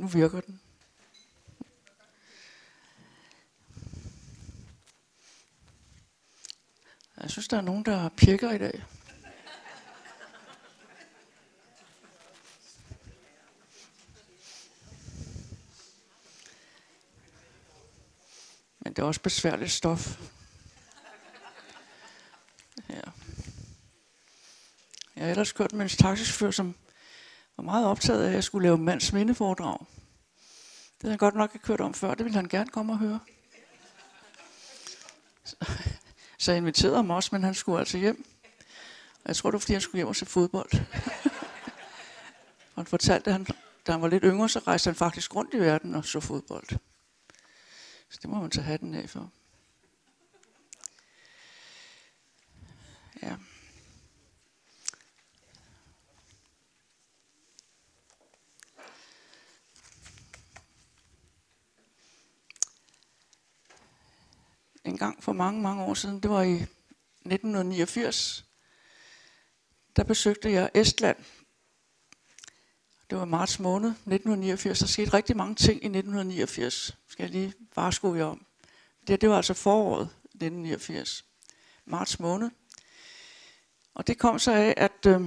Nu virker den. Jeg synes, der er nogen, der pirker i dag. Men det er også besværligt stof. Ja. Jeg har ellers kørt med en taxichauffør, som var meget optaget af, at jeg skulle lave mands mindeforedrag. Det havde han godt nok ikke kørt om før. Det ville han gerne komme og høre. Så jeg inviterede ham også, men han skulle altså hjem. Jeg tror, det var, fordi han skulle hjem og se fodbold. og han fortalte, at han, da han var lidt yngre, så rejste han faktisk rundt i verden og så fodbold. Så det må man tage hatten af for. Gang for mange, mange år siden, det var i 1989, der besøgte jeg Estland. Det var marts måned 1989. Der skete rigtig mange ting i 1989. Skal jeg lige varsko jer om. Det, det var altså foråret 1989. Marts måned. Og det kom så af, at øh,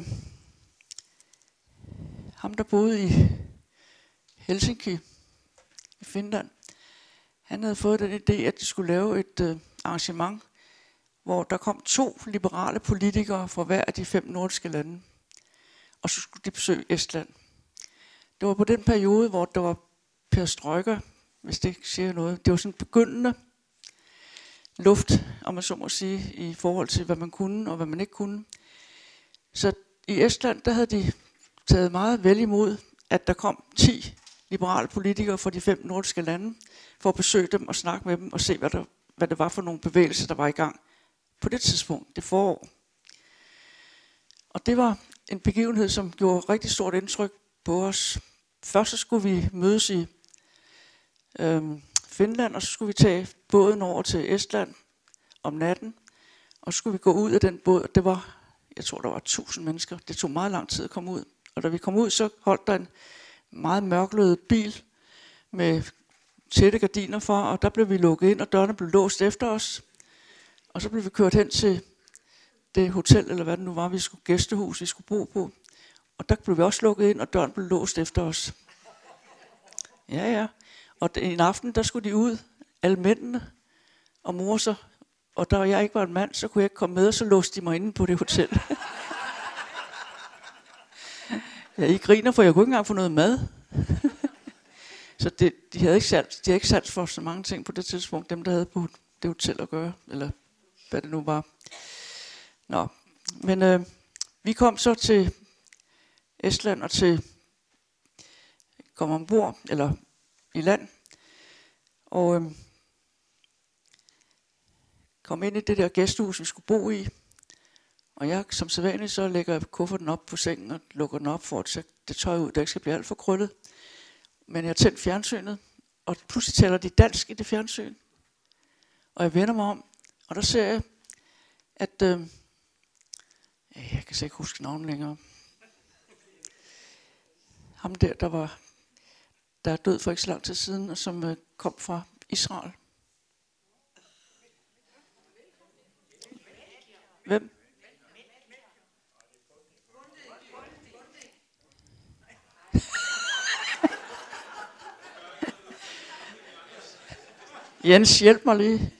ham, der boede i Helsinki i Finland, han havde fået den idé, at de skulle lave et øh, arrangement, hvor der kom to liberale politikere fra hver af de fem nordiske lande. Og så skulle de besøge Estland. Det var på den periode, hvor der var Per Strøger, hvis det ikke siger noget. Det var sådan begyndende luft, om man så må sige, i forhold til, hvad man kunne og hvad man ikke kunne. Så i Estland, der havde de taget meget vel imod, at der kom 10 liberale politikere fra de fem nordiske lande, for at besøge dem og snakke med dem og se, hvad, der, hvad det var for nogle bevægelser, der var i gang på det tidspunkt, det forår. Og det var en begivenhed, som gjorde rigtig stort indtryk på os. Først så skulle vi mødes i øhm, Finland, og så skulle vi tage båden over til Estland om natten, og så skulle vi gå ud af den båd. Det var, jeg tror, der var tusind mennesker. Det tog meget lang tid at komme ud. Og da vi kom ud, så holdt der en meget mørklødet bil med tætte gardiner for, og der blev vi lukket ind, og dørene blev låst efter os. Og så blev vi kørt hen til det hotel, eller hvad det nu var, vi skulle gæstehus, vi skulle bo på. Og der blev vi også lukket ind, og døren blev låst efter os. Ja, ja. Og en aften, der skulle de ud, alle mændene, og mor så. Og da jeg ikke var en mand, så kunne jeg ikke komme med, og så låste de mig inde på det hotel. ja, I griner, for jeg kunne ikke engang få noget mad så det, de havde ikke sans, de havde ikke sans for så mange ting på det tidspunkt, dem der havde på det hotel at gøre, eller hvad det nu var. Nå, men øh, vi kom så til Estland og til kom ombord, eller i land, og øh, kom ind i det der gæstehus, vi skulle bo i. Og jeg, som sædvanligt, så lægger jeg kufferten op på sengen og lukker den op for at tage det tøj ud, der ikke skal blive alt for krøllet. Men jeg tændte fjernsynet, og pludselig taler de dansk i det fjernsyn. Og jeg vender mig om, og der ser jeg, at... Øh, jeg kan ikke huske navnet længere. Ham der, der var der er død for ikke så lang tid siden, og som øh, kom fra Israel. Hvem? Jens, hjælp mig lige.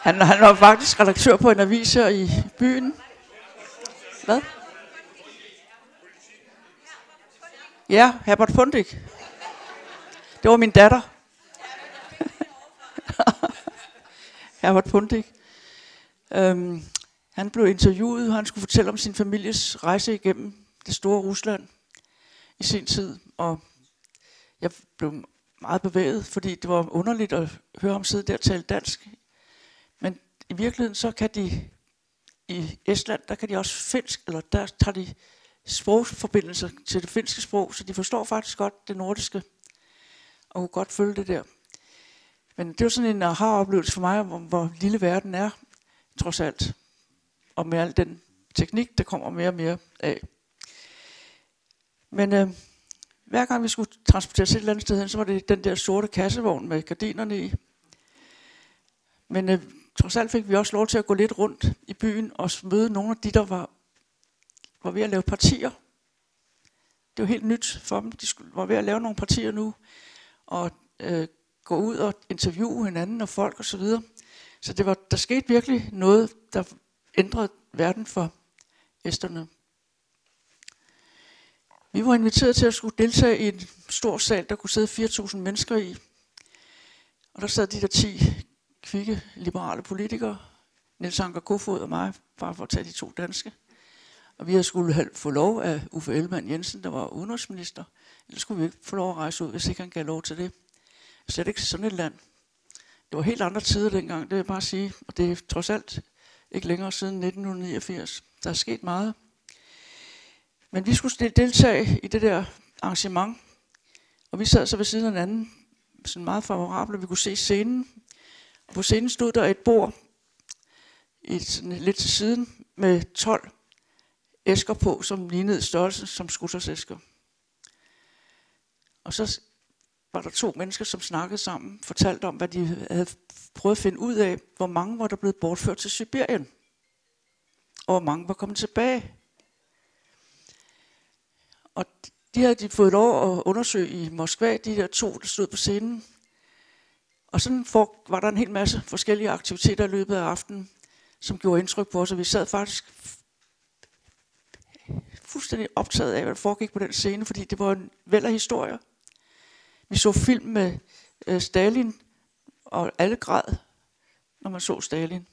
han, han var faktisk redaktør på en avis her i byen. Hvad? Ja, Herbert Fundik. Det var min datter. Herbert Fundik. Øhm, han blev interviewet, og han skulle fortælle om sin families rejse igennem det store Rusland i sin tid. Og jeg blev meget bevæget, fordi det var underligt at høre ham sidde der og tale dansk. Men i virkeligheden så kan de i Estland, der kan de også finsk, eller der tager de sprogforbindelser til det finske sprog, så de forstår faktisk godt det nordiske, og kunne godt følge det der. Men det var sådan en aha-oplevelse for mig, hvor, hvor lille verden er, trods alt. Og med al den teknik, der kommer mere og mere af. Men øh, hver gang vi skulle transporteres et eller andet sted hen, så var det den der sorte kassevogn med gardinerne i. Men øh, trods alt fik vi også lov til at gå lidt rundt i byen og møde nogle af de, der var, var ved at lave partier. Det var helt nyt for dem. De skulle, var ved at lave nogle partier nu, og øh, gå ud og interviewe hinanden og folk osv. Så, videre. så det var, der skete virkelig noget, der ændrede verden for æsterne. Vi var inviteret til at skulle deltage i en stor sal, der kunne sidde 4.000 mennesker i. Og der sad de der 10 kvikke liberale politikere, Niels Anker Kofod og mig, bare for at tage de to danske. Og vi havde skulle få lov af Uffe Ellemann Jensen, der var udenrigsminister. Ellers skulle vi ikke få lov at rejse ud, hvis ikke han gav lov til det. Slet ikke sådan et land. Det var helt andre tider dengang, det vil jeg bare sige. Og det er trods alt ikke længere siden 1989. Der er sket meget. Men vi skulle deltage i det der arrangement, og vi sad så ved siden af hinanden, sådan meget favorable, vi kunne se scenen. Og på scenen stod der et bord, et, sådan lidt til siden, med 12 æsker på, som lignede størrelsen som skuttersæsker. Og så var der to mennesker, som snakkede sammen, fortalte om, hvad de havde prøvet at finde ud af, hvor mange var der blevet bortført til Sibirien, og hvor mange var kommet tilbage. Og de havde de fået lov at undersøge i Moskva, de der to, der stod på scenen. Og sådan for, var der en hel masse forskellige aktiviteter i løbet af aftenen, som gjorde indtryk på os, og vi sad faktisk fuldstændig optaget af, hvad der foregik på den scene, fordi det var en væld af historier. Vi så film med øh, Stalin, og alle græd, når man så Stalin.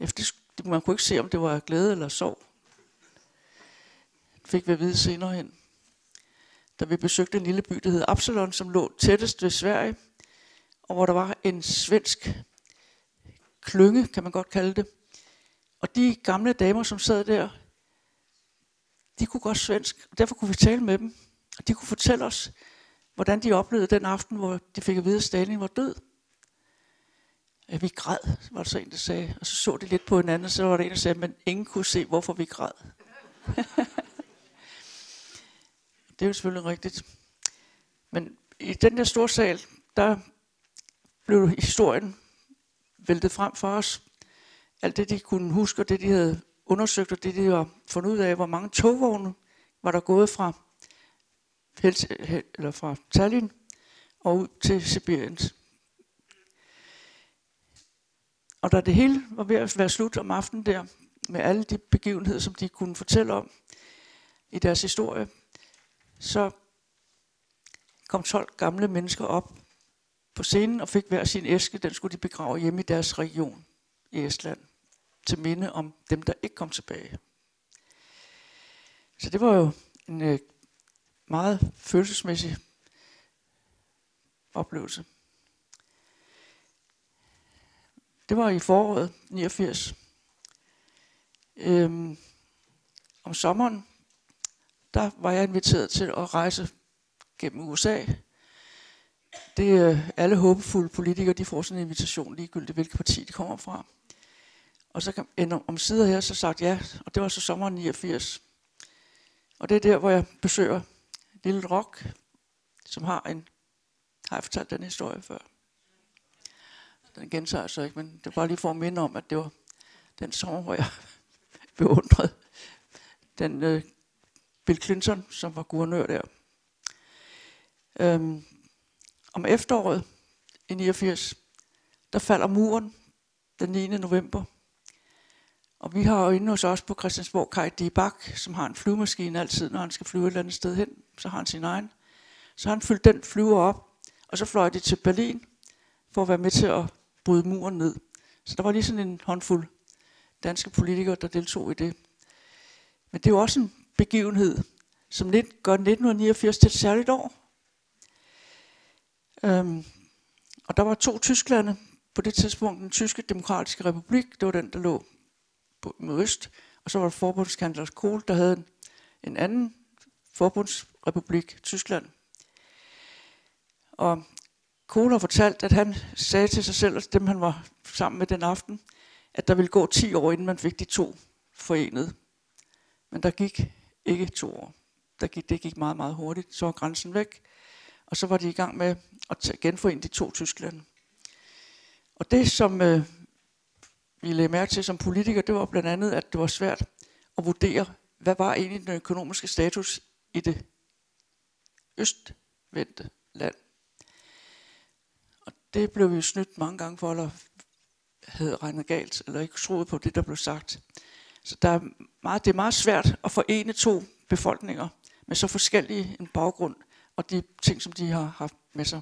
Efter, man kunne ikke se, om det var glæde eller sorg. Fik vi at vide senere hen. Da vi besøgte en lille by, der hed Absalon, som lå tættest ved Sverige, og hvor der var en svensk klynge, kan man godt kalde det. Og de gamle damer, som sad der, de kunne godt svensk, og derfor kunne vi tale med dem. Og de kunne fortælle os, hvordan de oplevede den aften, hvor de fik at vide, at Stalin var død. Ja, vi græd, var der så en, der sagde. Og så så de lidt på hinanden, og så var der en, der sagde, men ingen kunne se, hvorfor vi græd. det er jo selvfølgelig rigtigt. Men i den der store sal, der blev historien væltet frem for os. Alt det, de kunne huske, og det, de havde undersøgt, og det, de havde fundet ud af, hvor mange togvogne var der gået fra eller fra Tallinn og ud til Sibirien. Og da det hele var ved at være slut om aftenen der, med alle de begivenheder, som de kunne fortælle om i deres historie, så kom 12 gamle mennesker op på scenen og fik hver sin æske. Den skulle de begrave hjemme i deres region i Estland, til minde om dem, der ikke kom tilbage. Så det var jo en øh, meget følelsesmæssig oplevelse. Det var i foråret 89. Øhm, om sommeren, der var jeg inviteret til at rejse gennem USA. Det er alle håbefulde politikere, de får sådan en invitation, ligegyldigt hvilket parti de kommer fra. Og så kan om sider her så sagt ja, og det var så sommeren 89. Og det er der, hvor jeg besøger Lille Rock, som har en... Har jeg fortalt den historie før? Den gentager så ikke, men det var bare lige for at minde om, at det var den sommer, hvor jeg beundrede den øh, Bill Clinton, som var guvernør der. Øhm, om efteråret i 89, der falder muren den 9. november. Og vi har jo inde hos os på Christiansborg Kai D. Bak, som har en flyvemaskine altid, når han skal flyve et eller andet sted hen så har han sin egen. Så han fyldte den flyver op, og så fløj de til Berlin for at være med til at bryde muren ned. Så der var lige sådan en håndfuld danske politikere, der deltog i det. Men det er jo også en begivenhed, som lidt gør 1989 til et særligt år. Øhm, og der var to Tysklande på det tidspunkt. Den tyske demokratiske republik, det var den, der lå på, mod øst. Og så var der forbundskansler Kohl, der havde en, en anden forbundsrepublik Tyskland. Og Kohl har fortalt, at han sagde til sig selv, og dem han var sammen med den aften, at der ville gå 10 år, inden man fik de to forenet. Men der gik ikke to år. Der gik, det gik meget, meget hurtigt. Så var grænsen væk. Og så var de i gang med at genforene de to Tyskland. Og det, som øh, vi lagde mærke til som politikere, det var blandt andet, at det var svært at vurdere, hvad var egentlig den økonomiske status i det østvendte land. Og det blev vi jo snydt mange gange for, eller havde regnet galt, eller ikke troet på det, der blev sagt. Så der er meget, det er meget svært at forene to befolkninger med så forskellige en baggrund og de ting, som de har haft med sig.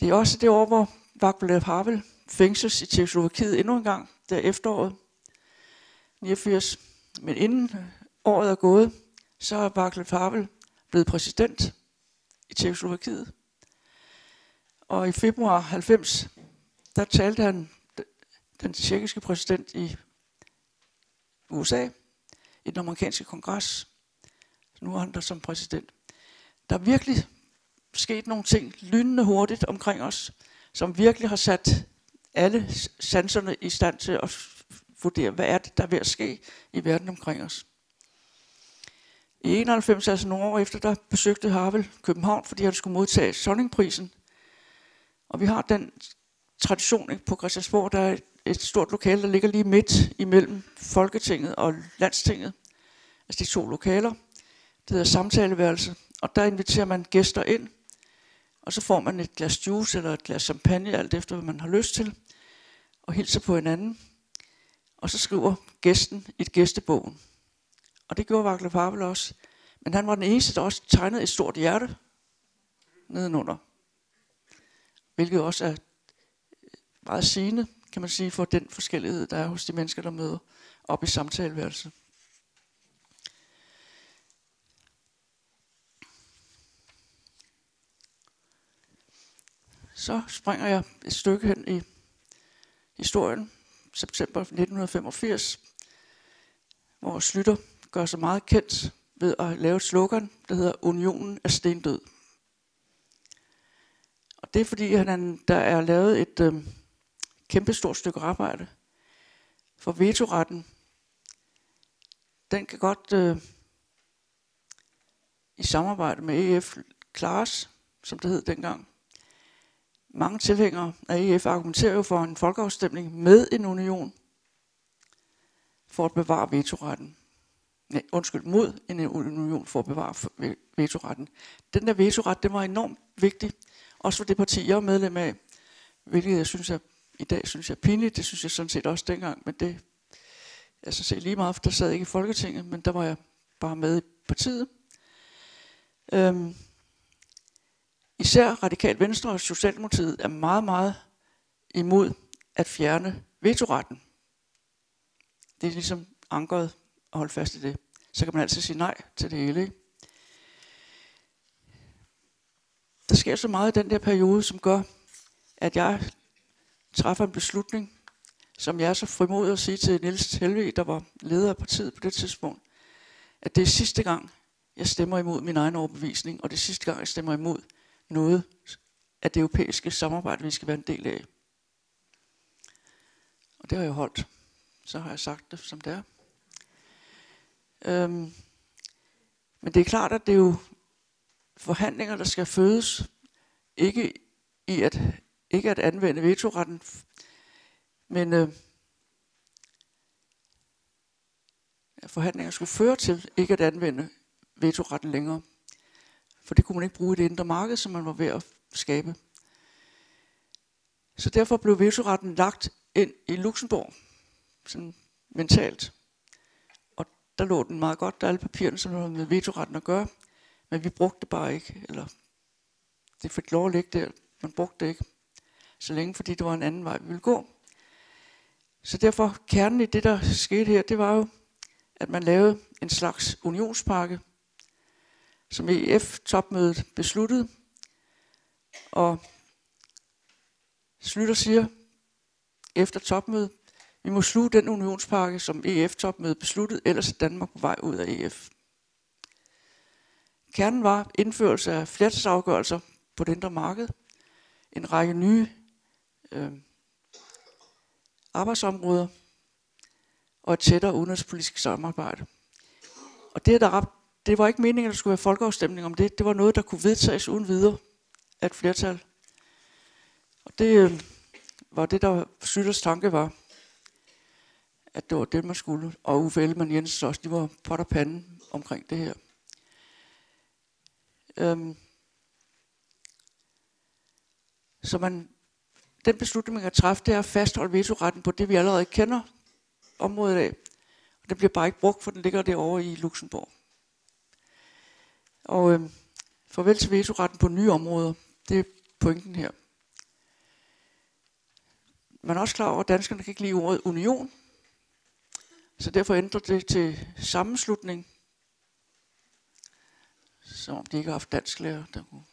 Det er også det år, hvor Vaclav Havel fængsles i Tjekkoslovakiet endnu en gang, der efteråret 89. Men inden året er gået, så er Vaclav Havel blevet præsident i Tjekkoslovakiet. Og i februar 90, der talte han den tjekkiske præsident i USA, i den amerikanske kongres. Nu er han der som præsident. Der er virkelig sket nogle ting lynende hurtigt omkring os, som virkelig har sat alle sanserne i stand til at vurdere, hvad er det, der er ved at ske i verden omkring os. I 91, altså nogle år efter, der besøgte Havel København, fordi han skulle modtage Sonningprisen. Og vi har den tradition på Christiansborg, der er et stort lokale, der ligger lige midt imellem Folketinget og Landstinget. Altså de to lokaler. Det hedder samtaleværelse. Og der inviterer man gæster ind, og så får man et glas juice eller et glas champagne, alt efter hvad man har lyst til, og hilser på hinanden. Og så skriver gæsten i et gæstebogen. Og det gjorde Vagler Pavel også. Men han var den eneste, der også tegnede et stort hjerte nedenunder. Hvilket også er meget sigende, kan man sige, for den forskellighed, der er hos de mennesker, der møder op i samtaleværelset. Så springer jeg et stykke hen i historien, september 1985, hvor Slytter gør sig meget kendt ved at lave et slogan, der hedder Unionen er stendød. Og det er fordi, han, der er lavet et øh, kæmpestort stykke arbejde. For vetoretten, den kan godt øh, i samarbejde med EF klares, som det hed dengang. Mange tilhængere af EF argumenterer jo for en folkeafstemning med en union for at bevare vetoretten. Nej, undskyld, mod en union for at bevare vetoretten. Den der vetoret, det var enormt vigtig, også for det parti, jeg er medlem af, hvilket jeg synes er, i dag synes jeg er pinligt, det synes jeg sådan set også dengang, men det er så set lige meget, for der sad ikke i Folketinget, men der var jeg bare med i partiet. Øhm, især Radikal Venstre og Socialdemokratiet er meget, meget imod at fjerne vetoretten. Det er ligesom ankeret at holde fast i det. Så kan man altid sige nej til det hele. Ikke? Der sker så meget i den der periode, som gør, at jeg træffer en beslutning, som jeg er så frimodig at sige til Niels Helve, der var leder af partiet på det tidspunkt, at det er sidste gang, jeg stemmer imod min egen overbevisning, og det er sidste gang, jeg stemmer imod noget af det europæiske samarbejde, vi skal være en del af. Og det har jeg holdt. Så har jeg sagt det, som det er. Øhm, men det er klart, at det er jo forhandlinger, der skal fødes, ikke i at, ikke at anvende vetoretten, men øh, forhandlinger skulle føre til ikke at anvende vetoretten længere. For det kunne man ikke bruge i det indre marked, som man var ved at skabe. Så derfor blev vetoretten lagt ind i Luxembourg, sådan mentalt. Og der lå den meget godt, der alle papirerne, som havde med vetoretten at gøre. Men vi brugte det bare ikke, eller det fik lov at ligge der, man brugte det ikke. Så længe, fordi det var en anden vej, vi ville gå. Så derfor, kernen i det, der skete her, det var jo, at man lavede en slags unionspakke, som EF-topmødet besluttede. Og Slytter siger efter topmødet, vi må sluge den unionspakke, som EF-topmødet besluttede, ellers er Danmark på vej ud af EF. Kernen var indførelse af flertalsafgørelser på det indre marked, en række nye øh, arbejdsområder og et tættere udenrigspolitisk samarbejde Og det, der, det var ikke meningen, at der skulle være folkeafstemning om det. Det var noget, der kunne vedtages uden videre af et flertal. Og det øh, var det, der Slytters tanke var, at det var det, man skulle. Og Uffe Ellemann Jensen også, de var pot og pande omkring det her. Øhm, så man, den beslutning, man kan træffe, det er at fastholde vetoretten på det, vi allerede kender området af. Og den bliver bare ikke brugt, for den ligger derovre i Luxembourg. Og øh, farvel til vetoretten på nye områder. Det er pointen her. Man er også klar over, at danskerne kan ikke lide ordet union. Så derfor ændrer det til sammenslutning. Som om de ikke har haft dansk lærer, der kunne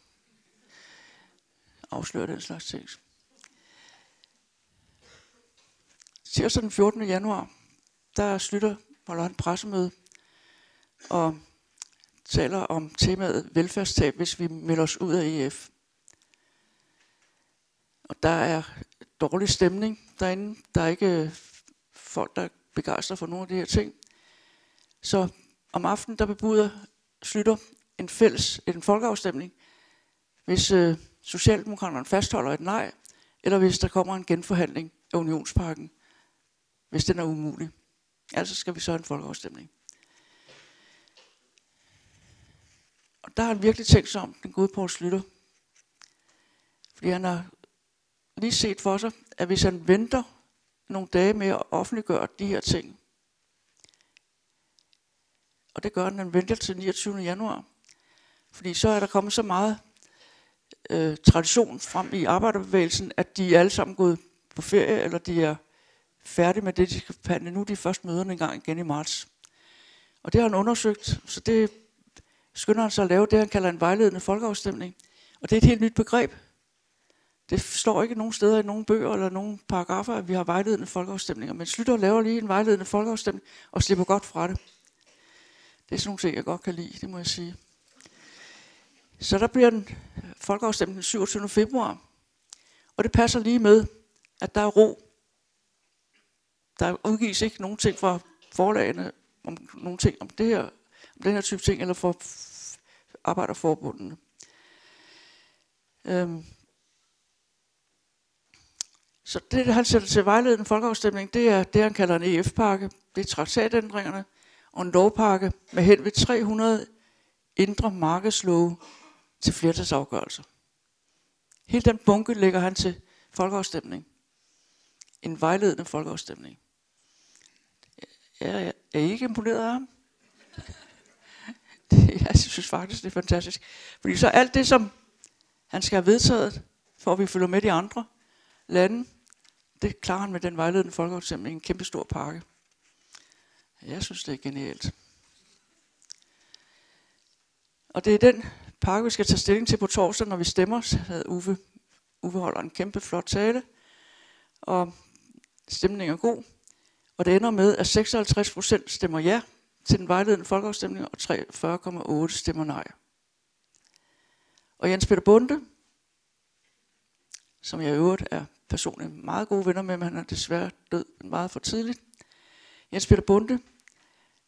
afsløre den slags ting. Tirsdag den 14. januar, der slutter holder han pressemøde og taler om temaet velfærdstab, hvis vi melder os ud af EF. Og der er dårlig stemning derinde. Der er ikke øh, folk, der begejstrer for nogle af de her ting. Så om aftenen, der bebuder Slytter en fælles, en folkeafstemning, hvis øh, Socialdemokraterne fastholder et nej, eller hvis der kommer en genforhandling af unionsparken, hvis den er umulig. Altså skal vi så have en folkeafstemning. Og der har han virkelig tænkt sig om, den gode Poul Slytter. Fordi han har lige set for sig, at hvis han venter nogle dage med at offentliggøre de her ting, og det gør han, han venter til 29. januar, fordi så er der kommet så meget øh, tradition frem i arbejderbevægelsen, at de er alle sammen gået på ferie, eller de er færdige med det, de skal behandle. Nu er de først møderne en gang igen i marts. Og det har han undersøgt, så det skynder han sig at lave det, han kalder en vejledende folkeafstemning. Og det er et helt nyt begreb. Det står ikke nogen steder i nogen bøger eller nogen paragrafer, at vi har vejledende folkeafstemninger. Men slutter og laver lige en vejledende folkeafstemning og slipper godt fra det. Det er sådan nogle ting, jeg godt kan lide, det må jeg sige. Så der bliver den folkeafstemning den 27. februar. Og det passer lige med, at der er ro. Der udgives ikke nogen ting fra forlagene om nogen ting om det her, om den her type ting, eller for arbejderforbundene. Øhm. Så det, han sætter til vejledende folkeafstemning, det er det, han kalder en EF-pakke. Det er traktatændringerne og en lovpakke med hen ved 300 indre markedslove til flertalsafgørelser. Hele den bunke lægger han til folkeafstemning. En vejledende folkeafstemning. Jeg er ikke imponeret af ham. jeg synes faktisk, det er fantastisk. Fordi så alt det, som han skal have vedtaget, for at vi følger med de andre lande, det klarer han med den vejledende folkeafstemning, en kæmpe stor pakke. Jeg synes, det er genialt. Og det er den pakke, vi skal tage stilling til på torsdag, når vi stemmer, så havde Uffe, Uwe holder en kæmpe flot tale, og stemningen er god. Og det ender med, at 56 procent stemmer ja til den vejledende folkeafstemning, og 43,8 stemmer nej. Og Jens Peter Bunde, som jeg i øvrigt er personligt meget gode venner med, men han er desværre død meget for tidligt. Jens Peter Bunde,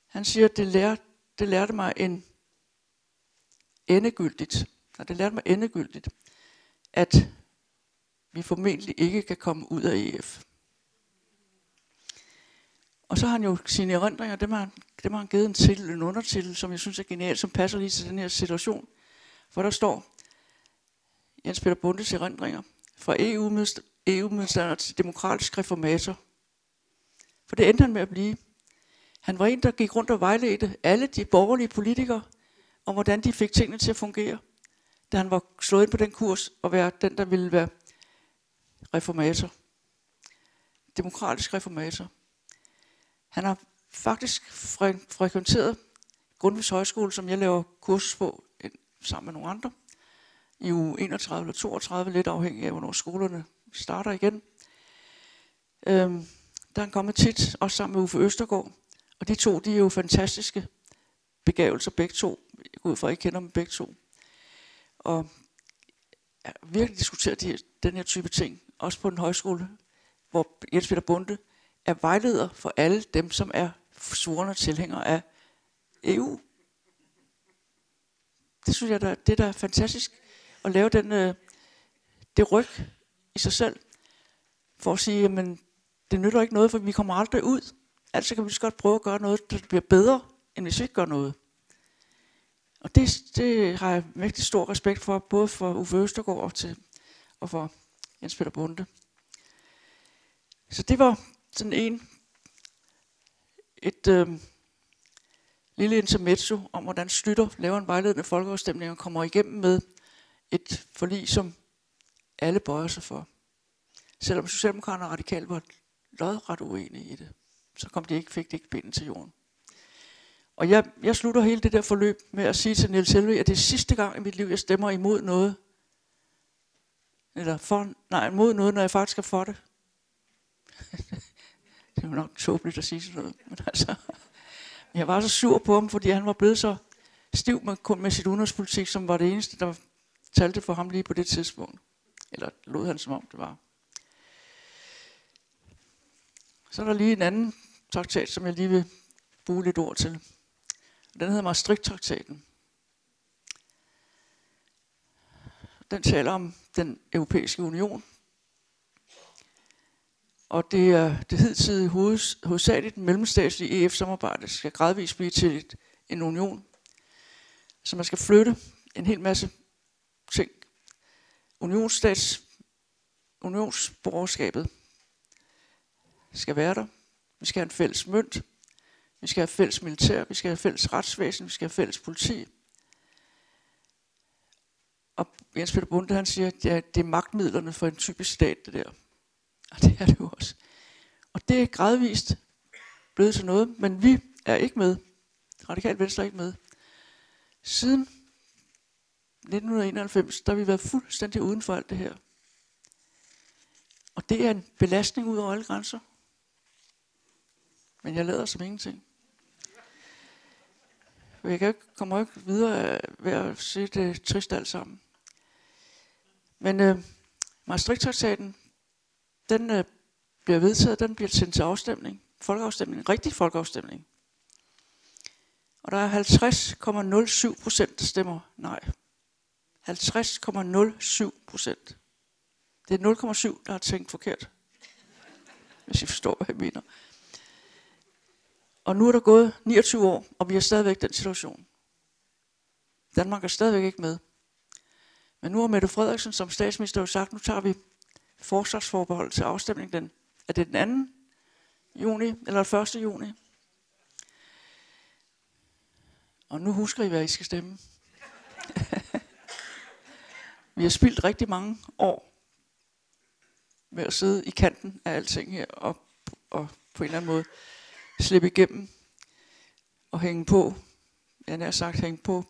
han siger, at det lærte, det lærte mig en endegyldigt, og det lærte mig endegyldigt, at vi formentlig ikke kan komme ud af EF. Og så har han jo sine erindringer, dem har, dem har han givet en titel, en undertitel, som jeg synes er genial, som passer lige til den her situation. For der står Jens Peter Bundes erindringer fra EU-modstander e til demokratisk reformator. For det endte han med at blive. Han var en, der gik rundt og vejledte alle de borgerlige politikere om, hvordan de fik tingene til at fungere, da han var slået ind på den kurs og være den, der ville være reformator. Demokratisk reformator. Han har faktisk fre- frekventeret Grundtvigs Højskole, som jeg laver kursus på sammen med nogle andre, i uge 31 eller 32, lidt afhængig af, hvornår skolerne starter igen. Øhm, der er han kommet tit, også sammen med Uffe Østergaard, og de to, de er jo fantastiske begavelser begge to. Jeg går ud fra, at I kender dem begge to. Og ja, virkelig diskuterer de, den her type ting, også på en højskole, hvor Jens Peter Bunde er vejleder for alle dem, som er svorne tilhængere af EU. Det synes jeg, der, det der er fantastisk, at lave den, øh, det ryg i sig selv, for at sige, men det nytter ikke noget, for vi kommer aldrig ud. Altså kan vi godt prøve at gøre noget, der bliver bedre, end hvis vi ikke gør noget. Og det, det har jeg virkelig stor respekt for, både for Uffe Østergaard og, til, og for Jens Peter Bunde. Så det var sådan en, et øh, lille intermezzo om, hvordan Slytter laver en vejledende folkeafstemning og kommer igennem med et forlig, som alle bøjer sig for. Selvom Socialdemokraterne og Radikale var lodret uenige i det, så kom de ikke, fik de ikke binden til jorden. Og jeg, jeg slutter hele det der forløb med at sige til Niels Helve, at det er sidste gang i mit liv, jeg stemmer imod noget. Eller for, nej, imod noget, når jeg faktisk er for det det var nok tåbeligt at sige sådan noget. Men altså, jeg var så sur på ham, fordi han var blevet så stiv med, kun med sit udenrigspolitik, som var det eneste, der talte for ham lige på det tidspunkt. Eller lod han som om det var. Så er der lige en anden traktat, som jeg lige vil bruge lidt ord til. Den hedder Maastricht-traktaten. Den taler om den europæiske union. Og det er det hidtidige hovedsageligt mellemstatslige EF-samarbejde skal gradvist blive til et, en union. Så man skal flytte en hel masse ting. Unionsstats, unionsborgerskabet skal være der. Vi skal have en fælles mønt. Vi skal have fælles militær, vi skal have fælles retsvæsen, vi skal have fælles politi. Og Jens Peter Bunde, han siger, at det er magtmidlerne for en typisk stat, det der. Og det er det jo også. Og det er gradvist blevet til noget, men vi er ikke med. Radikalt Venstre er ikke med. Siden 1991, der har vi været fuldstændig uden for alt det her. Og det er en belastning ud over alle grænser. Men jeg lader som ingenting. Jeg kan ikke, kommer ikke videre ved at se det trist alt sammen. Men øh, Maastricht-traktaten, den øh, bliver vedtaget, den bliver sendt til afstemning. Folkeafstemning, rigtig folkeafstemning. Og der er 50,07 procent, der stemmer nej. 50,07 procent. Det er 0,7, der har tænkt forkert. Hvis I forstår, hvad jeg mener. Og nu er der gået 29 år, og vi er stadigvæk den situation. Danmark er stadigvæk ikke med. Men nu har Mette Frederiksen som statsminister jo sagt, nu tager vi forsvarsforbehold til afstemning den. Er det den 2. juni eller 1. juni? Og nu husker I, hvad I skal stemme. vi har spildt rigtig mange år med at sidde i kanten af alting her, og, og på en eller anden måde slippe igennem og hænge på, jeg har sagt hænge på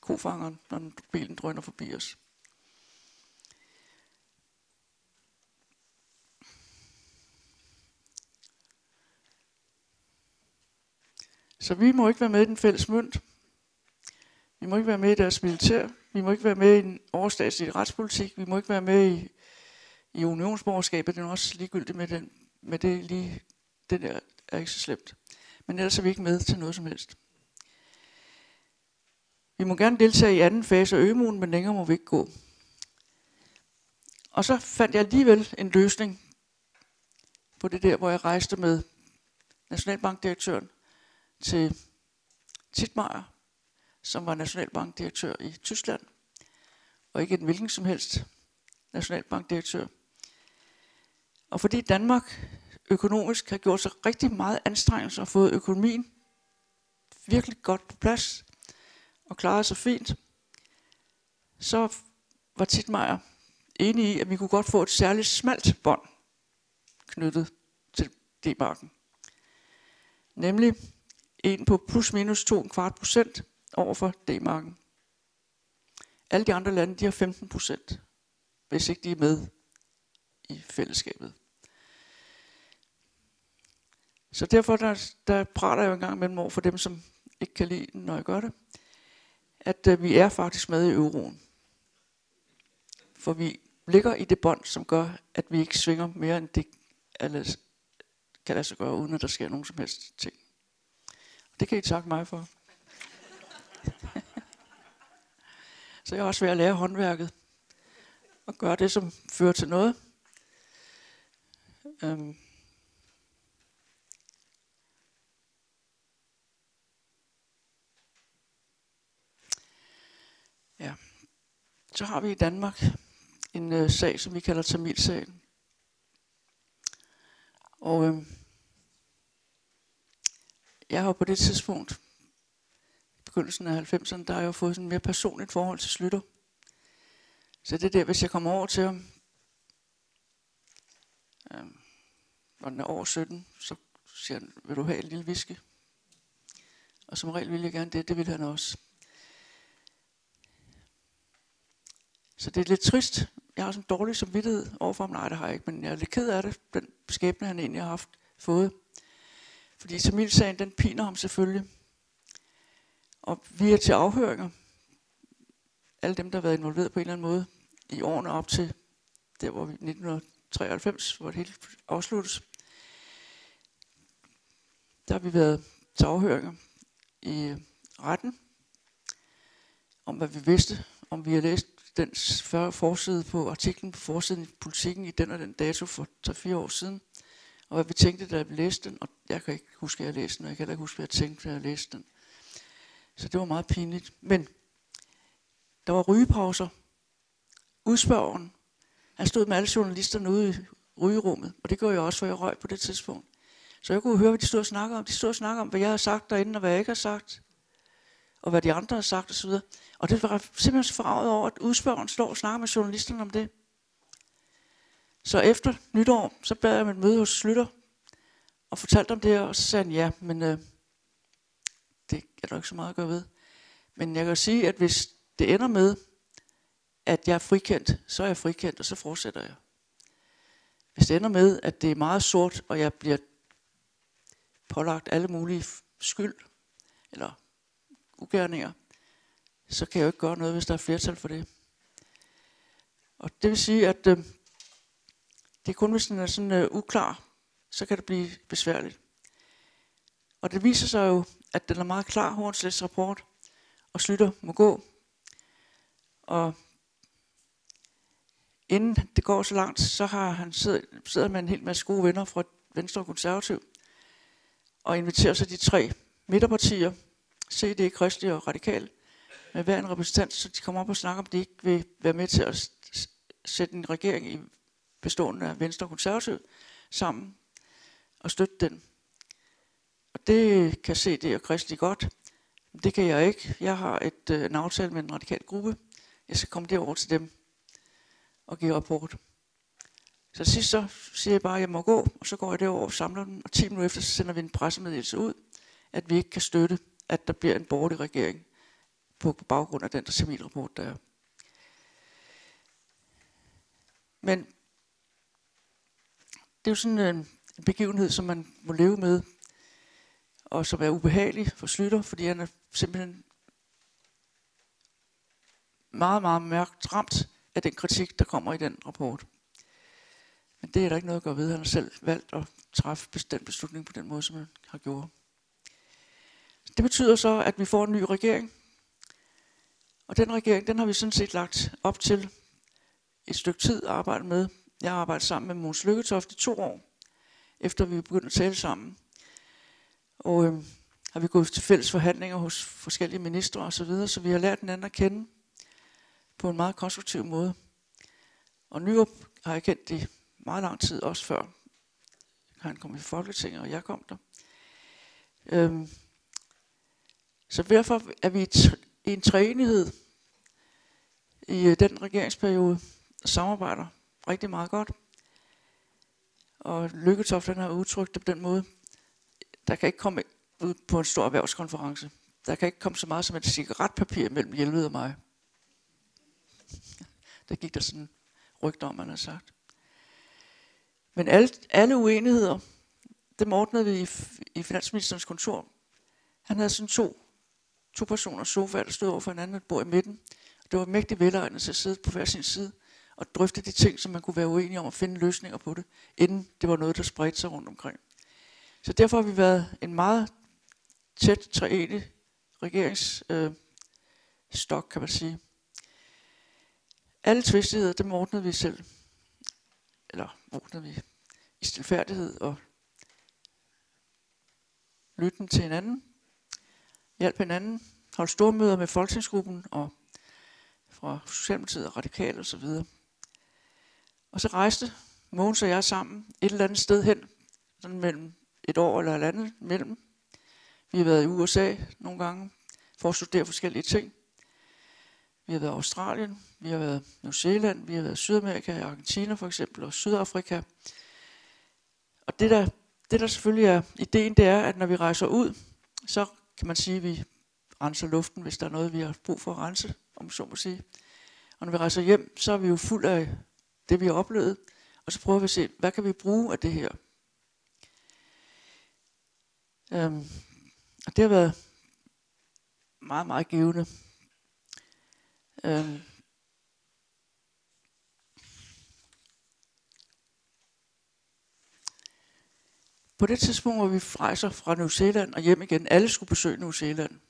kofangeren, når bilen drøner forbi os. Så vi må ikke være med i den fælles mønt. Vi må ikke være med i deres militær. Vi må ikke være med i en overstatslig retspolitik. Vi må ikke være med i, i unionsborgerskabet. Det er også ligegyldigt med den med det lige, det der er ikke så slemt. Men ellers er vi ikke med til noget som helst. Vi må gerne deltage i anden fase af ømuen, men længere må vi ikke gå. Og så fandt jeg alligevel en løsning på det der, hvor jeg rejste med nationalbankdirektøren til Titmeier, som var nationalbankdirektør i Tyskland, og ikke en hvilken som helst nationalbankdirektør. Og fordi Danmark økonomisk har gjort sig rigtig meget anstrengelse og fået økonomien virkelig godt på plads og klaret sig fint, så var Titmeier enig i, at vi kunne godt få et særligt smalt bånd knyttet til D-marken. Nemlig en på plus minus 2 kvart procent over for D-marken. Alle de andre lande, de har 15 procent, hvis ikke de er med i fællesskabet. Så derfor der, der prater jeg jo en gang mellem over for dem, som ikke kan lide den, når jeg gør det, at øh, vi er faktisk med i euroen. For vi ligger i det bånd, som gør, at vi ikke svinger mere end det, alle kan lade sig gøre, uden at der sker nogen som helst ting. Det kan I takke mig for. Så jeg er også ved at lære håndværket. Og gøre det, som fører til noget. Øhm. Ja. Så har vi i Danmark en øh, sag, som vi kalder Tamilsagen. Og øh, jeg har på det tidspunkt, i begyndelsen af 90'erne, der har jeg jo fået sådan mere personligt forhold til Slytter. Så det er der, hvis jeg kommer over til ham, øh, når den er over 17, så siger han, vil du have en lille whisky? Og som regel vil jeg gerne det, det vil han også. Så det er lidt trist. Jeg har sådan en dårlig samvittighed overfor ham. Nej, det har jeg ikke, men jeg er lidt ked af det, den skæbne, han egentlig har haft fået. Fordi Tamilsagen, den piner ham selvfølgelig. Og vi er til afhøringer. Alle dem, der har været involveret på en eller anden måde i årene op til der, hvor vi 1993, hvor det hele afsluttes. Der har vi været til afhøringer i retten om, hvad vi vidste, om vi har læst den forside på artiklen på forsiden i politikken i den og den dato for 3-4 år siden, og hvad vi tænkte, da vi læste den, og jeg kan ikke huske, at jeg læste den, og jeg kan heller ikke huske, hvad jeg tænkte, da jeg læste den. Så det var meget pinligt. Men der var rygepauser. Udspørgeren, han stod med alle journalisterne ude i rygerummet, og det gjorde jeg også, for jeg røg på det tidspunkt. Så jeg kunne høre, hvad de stod og snakkede om. De stod og snakkede om, hvad jeg har sagt derinde, og hvad jeg ikke har sagt, og hvad de andre har sagt osv. Og det var simpelthen så forarvet over, at udspørgeren står og snakker med journalisterne om det. Så efter nytår, så bad jeg med et møde hos Slytter, og fortalte om det, og så sagde han, ja, men øh, det er der ikke så meget at gøre ved. Men jeg kan sige, at hvis det ender med, at jeg er frikendt, så er jeg frikendt, og så fortsætter jeg. Hvis det ender med, at det er meget sort, og jeg bliver pålagt alle mulige skyld, eller ugerninger, så kan jeg jo ikke gøre noget, hvis der er flertal for det. Og det vil sige, at øh, det er kun, hvis den er sådan øh, uklar, så kan det blive besværligt. Og det viser sig jo, at den er meget klar, Hornslæts rapport, og slutter må gå. Og inden det går så langt, så har han siddet, sidder med en hel masse gode venner fra Venstre og Konservativ, og inviterer sig de tre midterpartier, CD, Kristelig og Radikal, med hver en repræsentant, så de kommer op og snakker om, de ikke vil være med til at sætte en regering i bestående af Venstre og Konservativ sammen og støtte den. Og det kan se det og Kristelig godt. Det kan jeg ikke. Jeg har et, øh, en aftale med en radikal gruppe. Jeg skal komme derover til dem og give rapport. Så sidst så siger jeg bare, at jeg må gå, og så går jeg derover og samler den, og 10 minutter efter så sender vi en pressemeddelelse ud, at vi ikke kan støtte, at der bliver en borgerlig regering på, på baggrund af den der civilrapport, der er. Men det er jo sådan øh, en begivenhed, som man må leve med, og som er ubehagelig for Slytter, fordi han er simpelthen meget, meget mørkt ramt af den kritik, der kommer i den rapport. Men det er der ikke noget at gøre ved. Han har selv valgt at træffe den beslutning på den måde, som han har gjort. Det betyder så, at vi får en ny regering. Og den regering, den har vi sådan set lagt op til et stykke tid at arbejde med. Jeg har arbejdet sammen med Måns Lykketoft i to år, efter vi begyndte at tale sammen. Og øh, har vi gået til fælles forhandlinger hos forskellige ministre osv., så, videre, så vi har lært hinanden at kende på en meget konstruktiv måde. Og Nyrup har jeg kendt i meget lang tid, også før han kom i Folketinget, og jeg kom der. Øhm, så derfor er vi i en træenighed i den regeringsperiode samarbejder rigtig meget godt. Og Lykketoft har udtrykt det på den måde, der kan ikke komme ud på en stor erhvervskonference. Der kan ikke komme så meget som et cigaretpapir mellem Hjelved og mig. Der gik der sådan rygter om, man har sagt. Men alle, alle uenigheder, dem ordnede vi i, i finansministerens kontor. Han havde sådan to, to personer sofa, der stod over for hinanden, et bord i midten. Det var mægtigt velegnet til at sidde på hver sin side og drøfte de ting, som man kunne være uenige om, og finde løsninger på det, inden det var noget, der spredte sig rundt omkring. Så derfor har vi været en meget tæt træenig regeringsstok, øh, kan man sige. Alle tvistigheder, dem ordnede vi selv. Eller ordnede vi i stilfærdighed og lytten til hinanden. Hjælp hinanden. Holdt store møder med folketingsgruppen og fra Socialdemokratiet og Radikale osv. Og, så rejste Mogens og jeg sammen et eller andet sted hen, sådan mellem et år eller et andet mellem. Vi har været i USA nogle gange for at studere forskellige ting. Vi har været i Australien, vi har været i New Zealand, vi har været i Sydamerika, i Argentina for eksempel, og Sydafrika. Og det der, det der selvfølgelig er ideen, det er, at når vi rejser ud, så kan man sige, at vi renser luften, hvis der er noget, vi har brug for at rense, om så må sige. Og når vi rejser hjem, så er vi jo fuld af det, vi har oplevet, og så prøver vi at se, hvad kan vi bruge af det her? Øhm, og det har været meget, meget givende. Øhm, på det tidspunkt, hvor vi rejser fra New Zealand og hjem igen, alle skulle besøge New Zealand.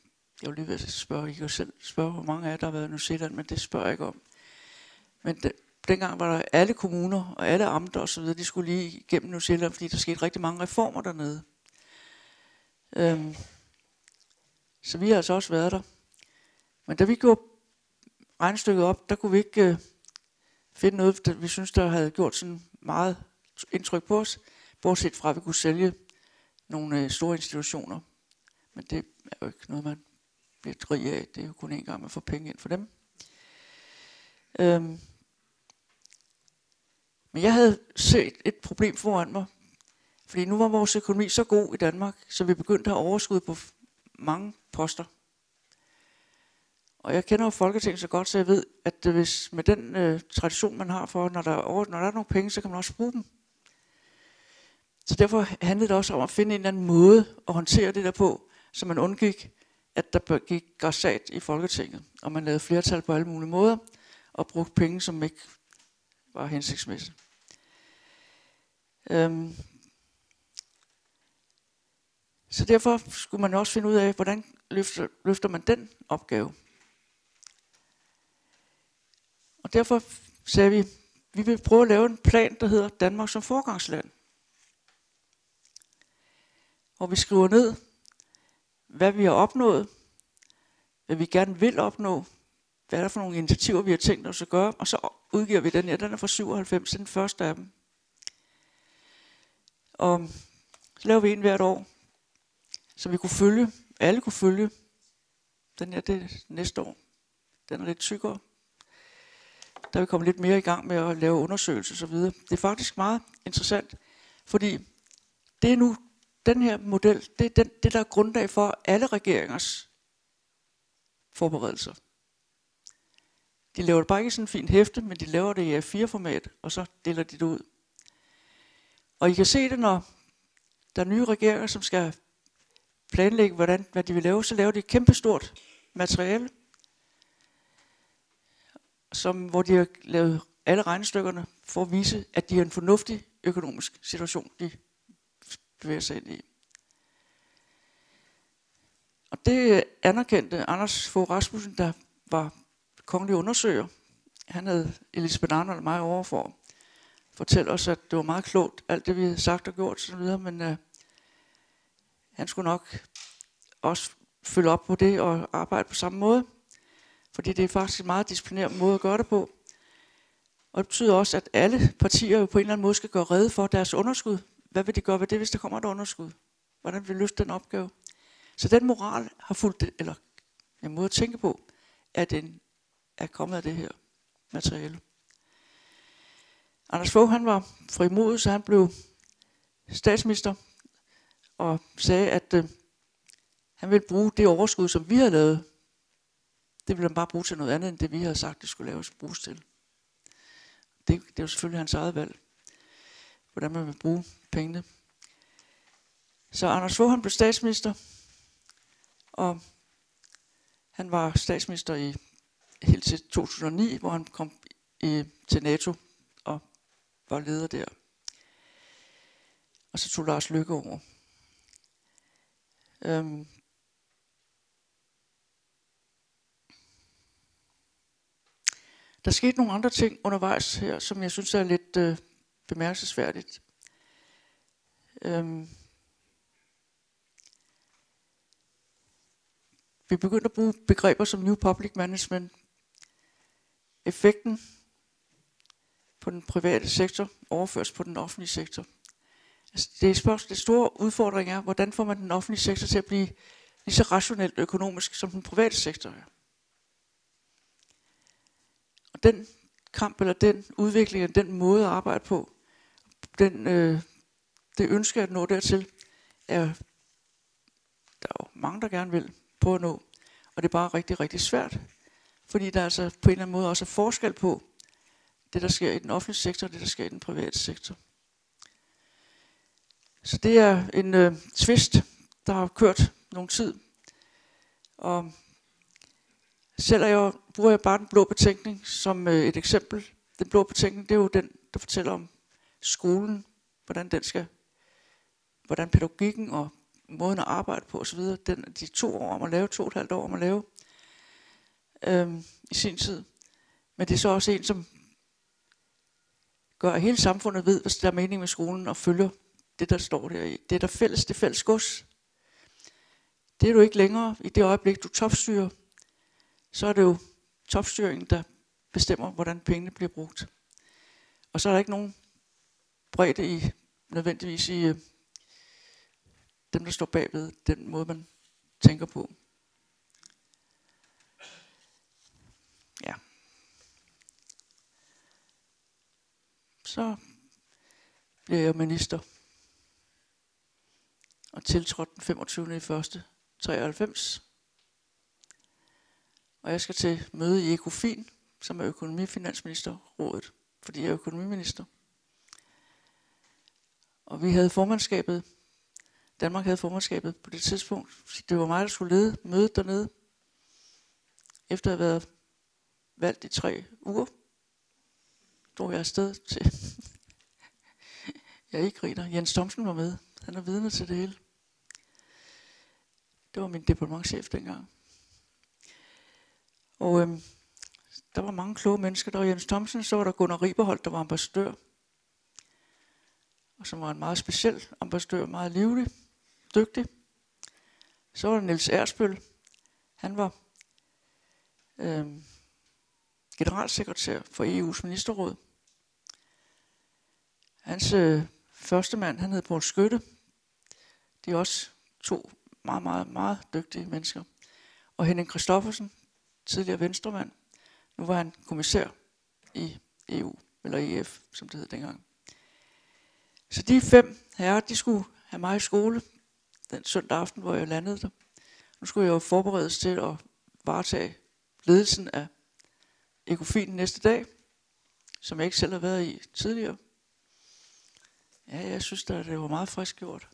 Jeg vil lige ved at spørge, I kan selv spørge, hvor mange af jer, der har været i New Zealand, men det spørger jeg ikke om. Men det, dengang var der alle kommuner og alle amter og så videre, de skulle lige igennem New Zealand, fordi der skete rigtig mange reformer dernede. Øhm, så vi har altså også været der. Men da vi gjorde regnstykket op, der kunne vi ikke øh, finde noget, der vi synes, der havde gjort sådan meget indtryk på os, bortset fra, at vi kunne sælge nogle øh, store institutioner. Men det er jo ikke noget, man bliver rig af. Det er jo kun en gang, man får penge ind for dem. Øhm, men jeg havde set et problem foran mig, fordi nu var vores økonomi så god i Danmark, så vi begyndte at have overskud på mange poster. Og jeg kender jo Folketinget så godt, så jeg ved, at hvis med den øh, tradition, man har for, når der, er over, når der er nogle penge, så kan man også bruge dem. Så derfor handlede det også om at finde en eller anden måde at håndtere det der på, så man undgik, at der gik græsat i Folketinget, og man lavede flertal på alle mulige måder, og brugte penge, som ikke var hensigtsmæssigt. Øhm. Så derfor skulle man også finde ud af, hvordan løfter, løfter man den opgave. Og derfor sagde vi, vi vil prøve at lave en plan, der hedder Danmark som forgangsland. Hvor vi skriver ned, hvad vi har opnået, hvad vi gerne vil opnå, hvad er der for nogle initiativer, vi har tænkt os at gøre, og så udgiver vi den her. Den er fra 97, den første af dem. Og så laver vi en hvert år, så vi kunne følge, alle kunne følge. Den her, det næste år. Den er lidt tykkere. Der vil komme lidt mere i gang med at lave undersøgelser osv. Det er faktisk meget interessant, fordi det er nu, den her model, det er den, det, der er grundlag for alle regeringers forberedelser. De laver det bare ikke i sådan en fin hæfte, men de laver det i A4-format, og så deler de det ud. Og I kan se det, når der er nye regeringer, som skal planlægge, hvordan, hvad de vil lave, så laver de et kæmpestort materiale, som, hvor de har lavet alle regnestykkerne for at vise, at de har en fornuftig økonomisk situation, de bevæger sig ind i. Og det anerkendte Anders Fogh Rasmussen, der var kongelig undersøger. Han havde Elisabeth Arnold og mig overfor fortælle os, at det var meget klogt, alt det vi havde sagt og gjort osv., men øh, han skulle nok også følge op på det og arbejde på samme måde. Fordi det er faktisk en meget disciplineret måde at gøre det på. Og det betyder også, at alle partier jo på en eller anden måde skal gøre redde for deres underskud. Hvad vil de gøre ved det, hvis der kommer et underskud? Hvordan vil de løse den opgave? Så den moral har fulgt, eller en måde at tænke på, at den er kommet af det her materiale. Anders Fogh, han var frimodig, så han blev statsminister og sagde, at øh, han ville bruge det overskud, som vi havde lavet. Det ville han bare bruge til noget andet, end det vi havde sagt, det skulle laves bruges til. Det, det var selvfølgelig hans eget valg, hvordan man vil bruge pengene. Så Anders Fogh, han blev statsminister, og han var statsminister i helt til 2009, hvor han kom i, til NATO var leder der. Og så tog Lars Lykke over. Øhm. Der skete nogle andre ting undervejs her, som jeg synes er lidt øh, bemærkelsesværdigt. Øhm. Vi begyndte at bruge begreber som New Public Management. Effekten på den private sektor overføres på den offentlige sektor. Altså det, er spørgsmål, det store udfordring er, hvordan får man den offentlige sektor til at blive lige så rationelt økonomisk, som den private sektor er. Og den kamp, eller den udvikling, eller den måde at arbejde på, den, øh, det ønske at nå dertil, er der er jo mange, der gerne vil på at nå. Og det er bare rigtig, rigtig svært. Fordi der altså på en eller anden måde også er forskel på det, der sker i den offentlige sektor, og det, der sker i den private sektor. Så det er en øh, twist, der har kørt nogen tid. Og selv jeg bruger jeg bare den blå betænkning som øh, et eksempel. Den blå betænkning, det er jo den, der fortæller om skolen, hvordan den skal, hvordan pædagogikken og måden at arbejde på osv., den, de to år om at lave, to og et halvt år om at lave, øh, i sin tid. Men det er så også en, som gør, at hele samfundet ved, hvad der er mening med skolen, og følger det, der står der i. Det er der fælles, det fælles gods. Det er du ikke længere i det øjeblik, du topstyrer. Så er det jo topstyringen, der bestemmer, hvordan pengene bliver brugt. Og så er der ikke nogen bredde i, nødvendigvis i øh, dem, der står bagved, den måde, man tænker på. Så blev jeg minister og tiltrådte den 25. i 1. 93. Og jeg skal til møde i Ekofin, som er økonomifinansministerrådet, fordi jeg er økonomiminister. Og vi havde formandskabet, Danmark havde formandskabet på det tidspunkt. Det var mig, der skulle lede mødet dernede, efter at have været valgt i tre uger. Drog jeg afsted til, jeg ikke griner, Jens Thomsen var med. Han er vidne til det hele. Det var min departementchef dengang. Og øhm, der var mange kloge mennesker. Der var Jens Thomsen, så var der Gunnar Riberholt, der var ambassadør. Og som var en meget speciel ambassadør, meget livlig, dygtig. Så var der Niels Ersbøl. Han var øhm, generalsekretær for EU's ministerråd. Hans øh, første mand, han hed Poul Skytte. De er også to meget, meget, meget dygtige mennesker. Og Henning Christoffersen, tidligere venstremand, nu var han kommissær i EU, eller EF, som det hed dengang. Så de fem herrer, de skulle have mig i skole den søndag aften, hvor jeg landede der. Nu skulle jeg jo forberedes til at varetage ledelsen af ekofin næste dag, som jeg ikke selv har været i tidligere. Ja, jeg synes da, det var meget frisk gjort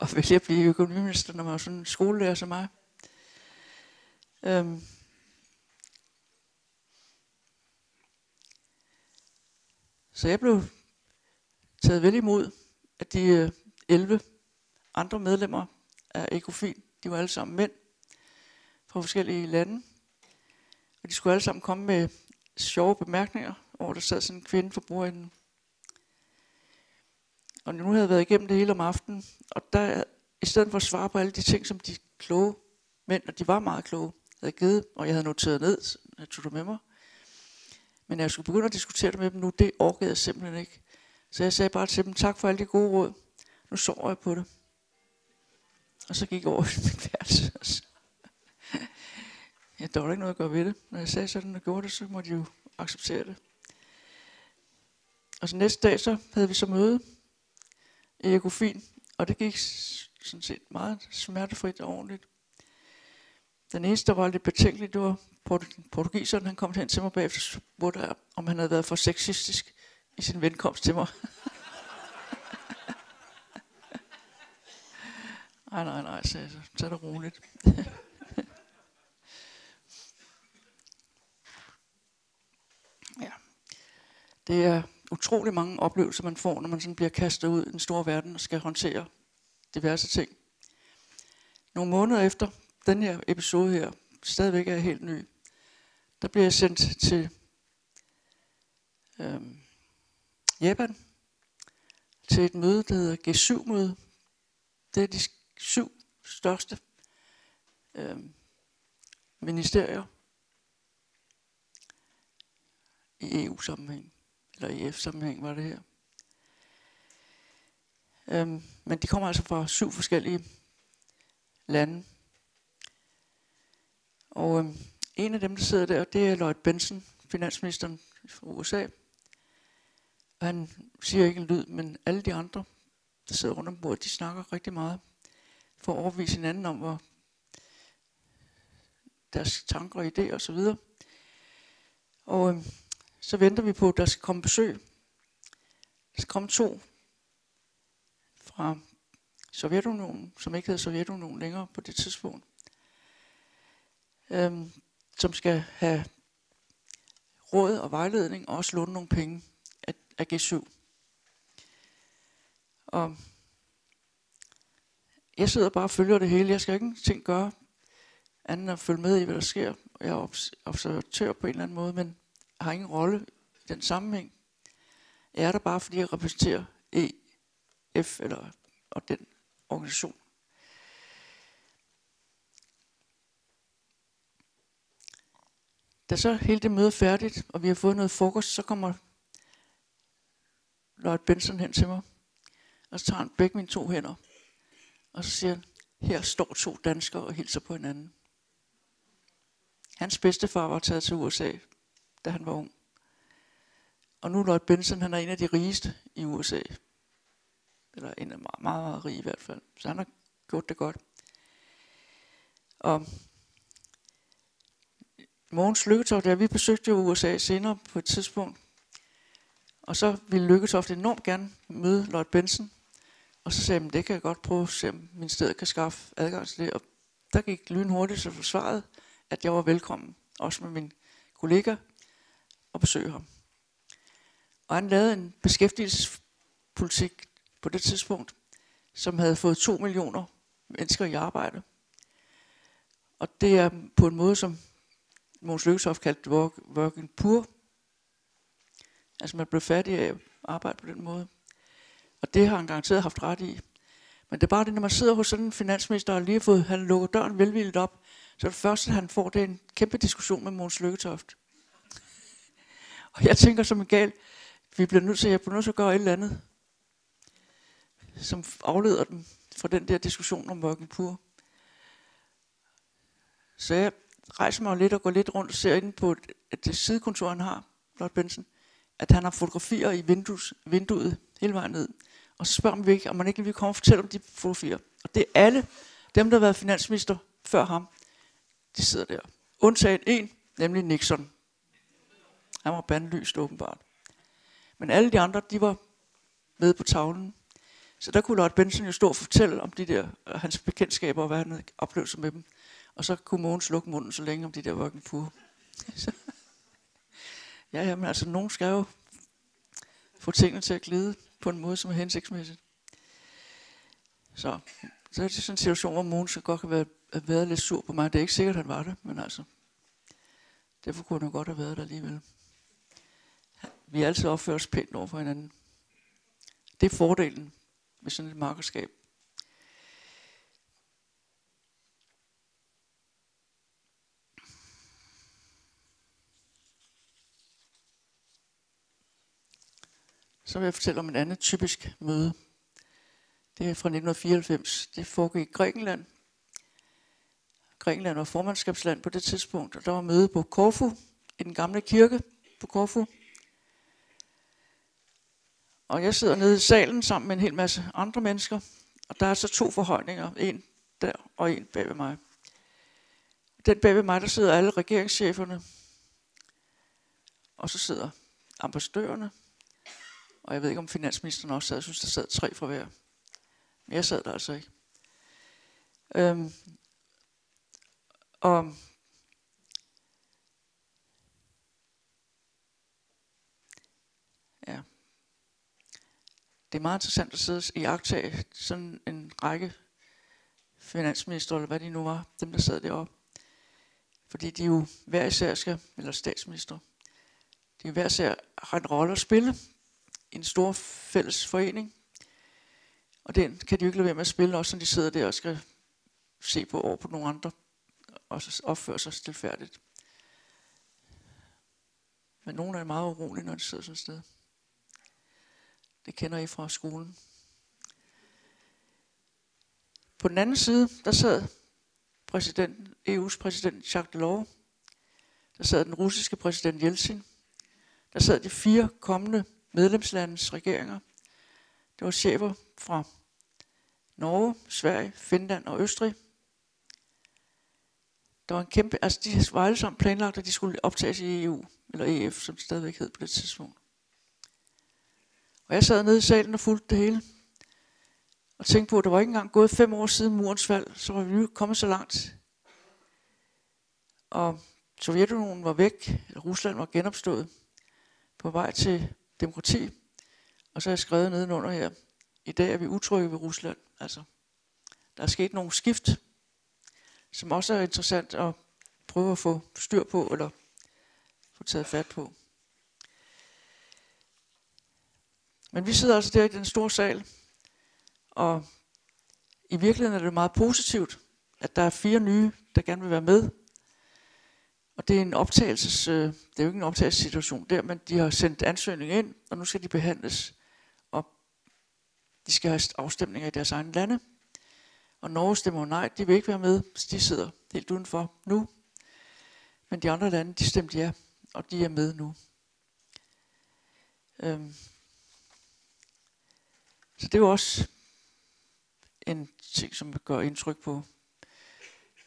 og vil jeg blive økonomiminister, når man var sådan en skolelærer som mig. Øhm. Så jeg blev taget vel imod at de øh, 11 andre medlemmer af Ekofin. De var alle sammen mænd fra forskellige lande. Og de skulle alle sammen komme med sjove bemærkninger, hvor der sad sådan en kvinde for bordenden og nu havde jeg været igennem det hele om aftenen, og der, i stedet for at svare på alle de ting, som de kloge mænd, og de var meget kloge, havde givet, og jeg havde noteret ned, så jeg tog det med mig. Men jeg skulle begynde at diskutere det med dem nu, det orkede jeg simpelthen ikke. Så jeg sagde bare til dem, tak for alle de gode råd. Nu sover jeg på det. Og så gik jeg over i mit værelse. Ja, der var ikke noget at gøre ved det. Når jeg sagde sådan og gjorde det, så måtte de jo acceptere det. Og så næste dag, så havde vi så møde Ekofin, og det gik sådan set meget smertefrit og ordentligt. Den eneste, der var lidt betænkelig, det var portugiseren. Han kom hen til mig bagefter og spurgte, om han havde været for sexistisk i sin venkomst til mig. nej, nej, nej, sagde jeg så. Tag det roligt. ja. Det er utrolig mange oplevelser, man får, når man sådan bliver kastet ud i den store verden og skal håndtere diverse ting. Nogle måneder efter den her episode her, stadigvæk er helt ny, der blev jeg sendt til øhm, Japan til et møde, der hedder G7-møde. Det er de syv største øhm, ministerier i EU-sammenhæng, eller i F-sammenhæng var det her. Øhm, men de kommer altså fra syv forskellige lande. Og øhm, en af dem, der sidder der, det er Lloyd Benson, finansministeren fra USA. Og han siger ikke en lyd, men alle de andre, der sidder rundt om bordet, de snakker rigtig meget for at overbevise hinanden om, hvor deres tanker og idéer osv. Og, og øhm, så venter vi på, at der skal komme besøg. Der skal komme to fra Sovjetunionen, som ikke hedder Sovjetunionen længere på det tidspunkt, øhm, som skal have råd og vejledning og også låne nogle penge af, af G7. Og jeg sidder bare og følger det hele. Jeg skal ikke ting gøre andet end at følge med i, hvad der sker. Jeg er observatør på en eller anden måde, men har ingen rolle i den sammenhæng. Jeg er der bare, fordi jeg repræsenterer EF eller, og den organisation. Da så hele det møde er færdigt, og vi har fået noget frokost, så kommer Lloyd Benson hen til mig, og så tager han begge mine to hænder, og så siger han, her står to danskere og hilser på hinanden. Hans bedstefar var taget til USA, da han var ung. Og nu Lloyd Benson, han er en af de rigeste i USA. Eller en af meget, meget, meget rige i hvert fald. Så han har gjort det godt. Og Mogens Lykketoft, ja, vi besøgte jo USA senere på et tidspunkt. Og så ville Lykketoft enormt gerne møde Lloyd Benson. Og så sagde han, det kan jeg godt prøve se, om min sted kan skaffe adgang til det. Og der gik lyn hurtigt så forsvaret, at jeg var velkommen, også med min kollega, og besøge ham. Og han lavede en beskæftigelsespolitik på det tidspunkt, som havde fået to millioner mennesker i arbejde. Og det er på en måde, som Måns Lykketoft kaldte work, working poor. Altså man blev fattig af at arbejde på den måde. Og det har han garanteret haft ret i. Men det er bare det, når man sidder hos sådan en finansminister og lige har fået, han lukker døren velvilligt op, så det første, han får, det er en kæmpe diskussion med Måns Lykketoft. Og jeg tænker som en gal, vi bliver nødt til, jeg bliver nødt til at gøre et eller andet, som afleder dem fra den der diskussion om Mokkenpur. Så jeg rejser mig lidt og går lidt rundt og ser ind på at det sidekontor, han har, Lord Benson, at han har fotografier i vindues, vinduet hele vejen ned. Og så spørger man ikke, om man ikke vil komme og fortælle om de fotografier. Og det er alle dem, der har været finansminister før ham, de sidder der. Undtagen en, nemlig Nixon. Han var bandlyst åbenbart. Men alle de andre, de var med på tavlen. Så der kunne Lotte Benson jo stå og fortælle om de der, øh, hans bekendtskaber og hvad han havde oplevet med dem. Og så kunne Mogens lukke munden så længe om de der vokken fuger. ja, ja, men altså, nogen skal jo få tingene til at glide på en måde, som er hensigtsmæssigt. Så, så er det sådan en situation, hvor Mogens godt kan være, have været lidt sur på mig. Det er ikke sikkert, at han var det, men altså, derfor kunne han jo godt have været der alligevel. Vi altid opfører os pænt over for hinanden. Det er fordelen med sådan et markedskab. Så vil jeg fortælle om en anden typisk møde. Det er fra 1994. Det foregik i Grækenland. Grækenland var formandskabsland på det tidspunkt, og der var møde på Korfu, i den gamle kirke på Korfu. Og jeg sidder nede i salen sammen med en hel masse andre mennesker, og der er så to forhøjninger, en der og en bag ved mig. Den bag ved mig, der sidder alle regeringscheferne, og så sidder ambassadørerne, og jeg ved ikke, om finansministeren også sad. Jeg synes, der sad tre fra hver. Men jeg sad der altså ikke. Øhm, og Det er meget interessant at sidde i agtage sådan en række finansminister, eller hvad de nu var, dem der sad deroppe. Fordi de jo hver især skal, eller statsminister, de hver især har en rolle at spille i en stor fælles forening. Og den kan de jo ikke lade være med at spille, også når de sidder der og skal se på over på nogle andre, og så opføre sig stilfærdigt. Men nogle er meget urolige, når de sidder sådan et sted. Det kender I fra skolen. På den anden side, der sad præsident, EU's præsident Jacques Delors, der sad den russiske præsident Yeltsin, der sad de fire kommende medlemslandets regeringer. Det var chefer fra Norge, Sverige, Finland og Østrig. Der var en kæmpe, altså de var alle sammen planlagt, at de skulle optages i EU, eller EF, som det stadigvæk hed på det tidspunkt. Og jeg sad nede i salen og fulgte det hele. Og tænkte på, at det var ikke engang gået fem år siden murens fald, så var vi nu kommet så langt. Og Sovjetunionen var væk, Rusland var genopstået på vej til demokrati. Og så har jeg skrevet nedenunder her, i dag er vi utrygge ved Rusland. Altså, der er sket nogle skift, som også er interessant at prøve at få styr på, eller få taget fat på. Men vi sidder altså der i den store sal, og i virkeligheden er det meget positivt, at der er fire nye, der gerne vil være med. Og det er en optagelses, øh, det er jo ikke en optagelsessituation der, men de har sendt ansøgning ind, og nu skal de behandles. Og de skal have afstemninger i deres egne lande. Og Norge stemmer nej, de vil ikke være med, så de sidder helt udenfor nu. Men de andre lande, de stemte ja, og de er med nu. Øhm. Så det er jo også en ting, som gør indtryk på,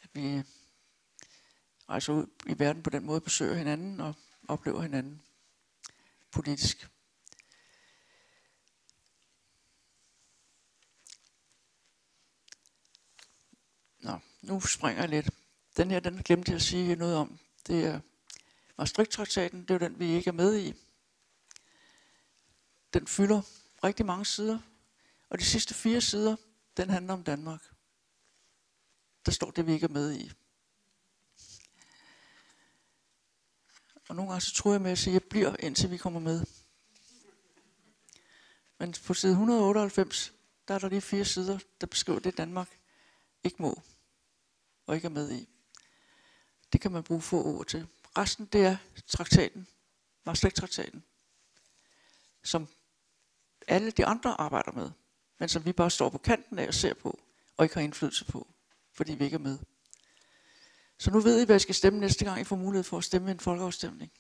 at vi rejser ud i verden på den måde, besøger hinanden og oplever hinanden politisk. Nå, nu springer jeg lidt. Den her, den glemte jeg at sige noget om. Det er Maastricht-traktaten, det er jo den, vi ikke er med i. Den fylder rigtig mange sider, og de sidste fire sider, den handler om Danmark. Der står det, vi ikke er med i. Og nogle gange så tror jeg med at sige, at jeg bliver, indtil vi kommer med. Men på side 198, der er der lige fire sider, der beskriver det, Danmark ikke må og ikke er med i. Det kan man bruge få ord til. Resten, det er traktaten, Maastricht-traktaten, som alle de andre arbejder med men som vi bare står på kanten af og ser på, og ikke har indflydelse på, fordi vi ikke er med. Så nu ved I, hvad jeg skal stemme næste gang, I får mulighed for at stemme en folkeafstemning.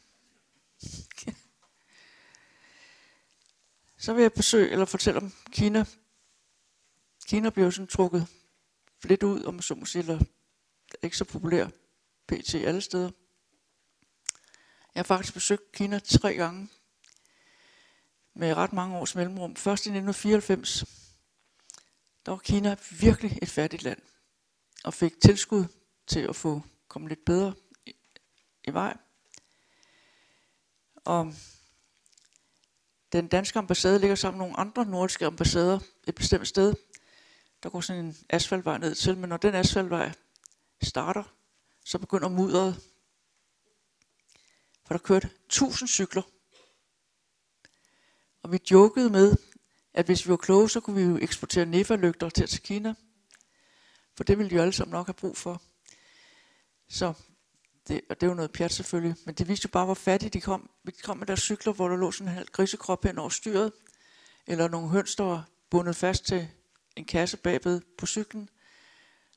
Så vil jeg besøge, eller fortælle om Kina. Kina bliver sådan trukket lidt ud, om så må sige, eller ikke så populær pt. alle steder. Jeg har faktisk besøgt Kina tre gange med ret mange års mellemrum. Først i 1994, der var Kina virkelig et fattigt land, og fik tilskud til at få komme lidt bedre i, i vej. Og den danske ambassade ligger sammen med nogle andre nordiske ambassader et bestemt sted. Der går sådan en asfaltvej ned til, men når den asfaltvej starter, så begynder mudderet. For der kørte tusind cykler. Og vi jokede med, at hvis vi var kloge, så kunne vi jo eksportere nefalygter til, til Kina. For det ville de jo alle sammen nok have brug for. Så det, og det var noget pjat selvfølgelig, men det viste jo bare, hvor fattige de kom. Vi kom med deres cykler, hvor der lå sådan en halv grisekrop hen over styret, eller nogle høns, der var bundet fast til en kasse bagved på cyklen,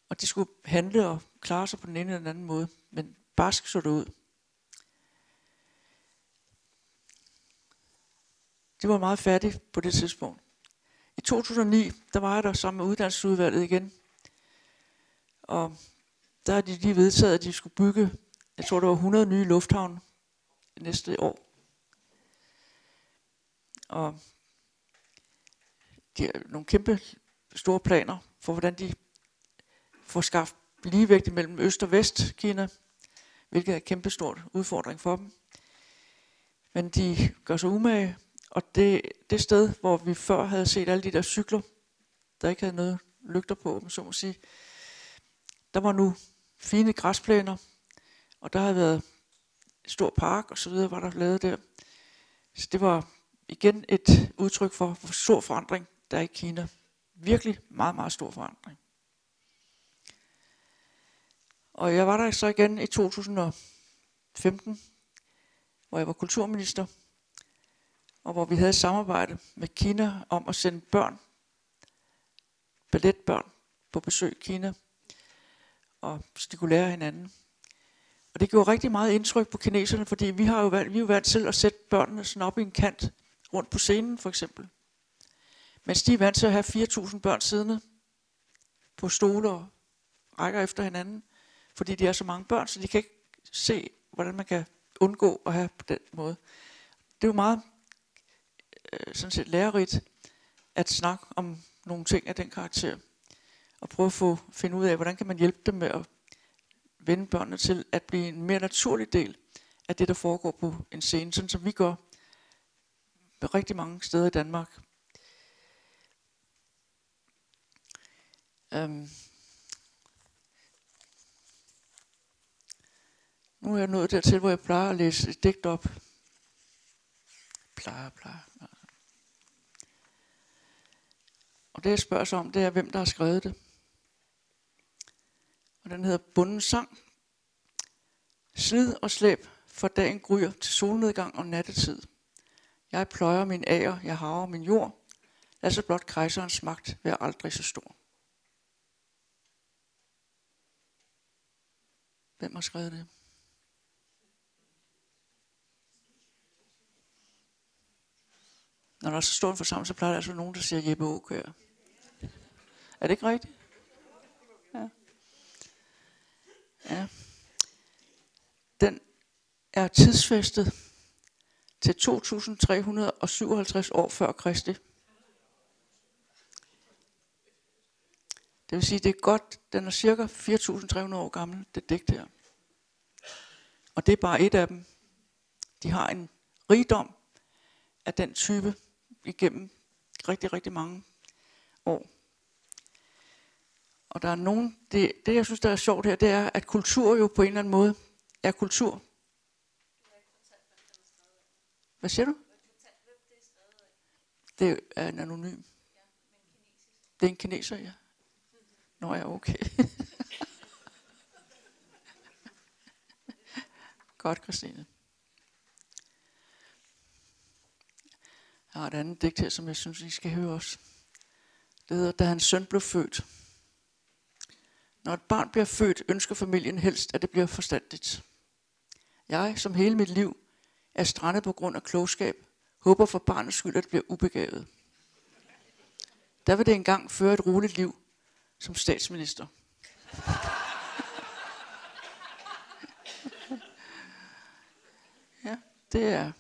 og de skulle handle og klare sig på den ene eller den anden måde, men barsk så det ud. De var meget fattige på det tidspunkt. I 2009, der var jeg der sammen med uddannelsesudvalget igen. Og der har de lige vedtaget, at de skulle bygge, jeg tror, der var 100 nye lufthavne næste år. Og de har nogle kæmpe store planer for, hvordan de får skaffet ligevægt mellem Øst og Vest Kina, hvilket er en kæmpe stor udfordring for dem. Men de gør sig umage og det, det sted, hvor vi før havde set alle de der cykler, der ikke havde noget lygter på, så må sige, der var nu fine græsplæner, Og der havde været en stor park og så videre, var der lavet der. Så det var igen et udtryk for, hvor stor forandring der er i Kina. Virkelig meget, meget stor forandring. Og jeg var der så igen i 2015, hvor jeg var kulturminister, og hvor vi havde samarbejde med Kina om at sende børn, balletbørn, på besøg i Kina, og så de kunne lære hinanden. Og det gjorde rigtig meget indtryk på kineserne, fordi vi har jo valgt, vi er jo vant til at sætte børnene sådan op i en kant, rundt på scenen for eksempel. Mens de er vant til at have 4.000 børn siddende på stole og rækker efter hinanden, fordi de er så mange børn, så de kan ikke se, hvordan man kan undgå at have på den måde. Det er jo meget øh, sådan set lærerigt at snakke om nogle ting af den karakter, og prøve at få, finde ud af, hvordan kan man hjælpe dem med at vende børnene til at blive en mere naturlig del af det, der foregår på en scene, sådan som vi gør rigtig mange steder i Danmark. Øhm. nu er jeg nået dertil, hvor jeg plejer at læse et digt op. Plejer, plejer. Og det jeg spørger sig om, det er, hvem der har skrevet det. Og den hedder Bundens Sang. Slid og slæb, for dagen gryer til solnedgang og nattetid. Jeg pløjer min ager, jeg haver min jord. Lad så blot kejserens magt være aldrig så stor. Hvem har skrevet det? Når der så står en forsamling, så plejer der altså nogen, der siger Jeppe Aukær. Er det ikke rigtigt? Ja. ja. Den er tidsfæstet til 2357 år før Kristi. Det vil sige, det er godt, den er cirka 4.300 år gammel, det digt her. Og det er bare et af dem. De har en rigdom af den type igennem rigtig, rigtig mange år. Og der er nogen, det, det jeg synes, der er sjovt her, det er, at kultur jo på en eller anden måde er kultur. Hvad siger du? Det er en anonym. Det er en kineser, ja. Nå ja, okay. Godt, Christine. Jeg har et andet digt her, som jeg synes, I skal høre også. Det hedder, da hans søn blev født. Når et barn bliver født, ønsker familien helst, at det bliver forstandigt. Jeg, som hele mit liv, er strandet på grund af klogskab, håber for barnets skyld, at det bliver ubegavet. Der vil det engang føre et roligt liv som statsminister. Ja, det er,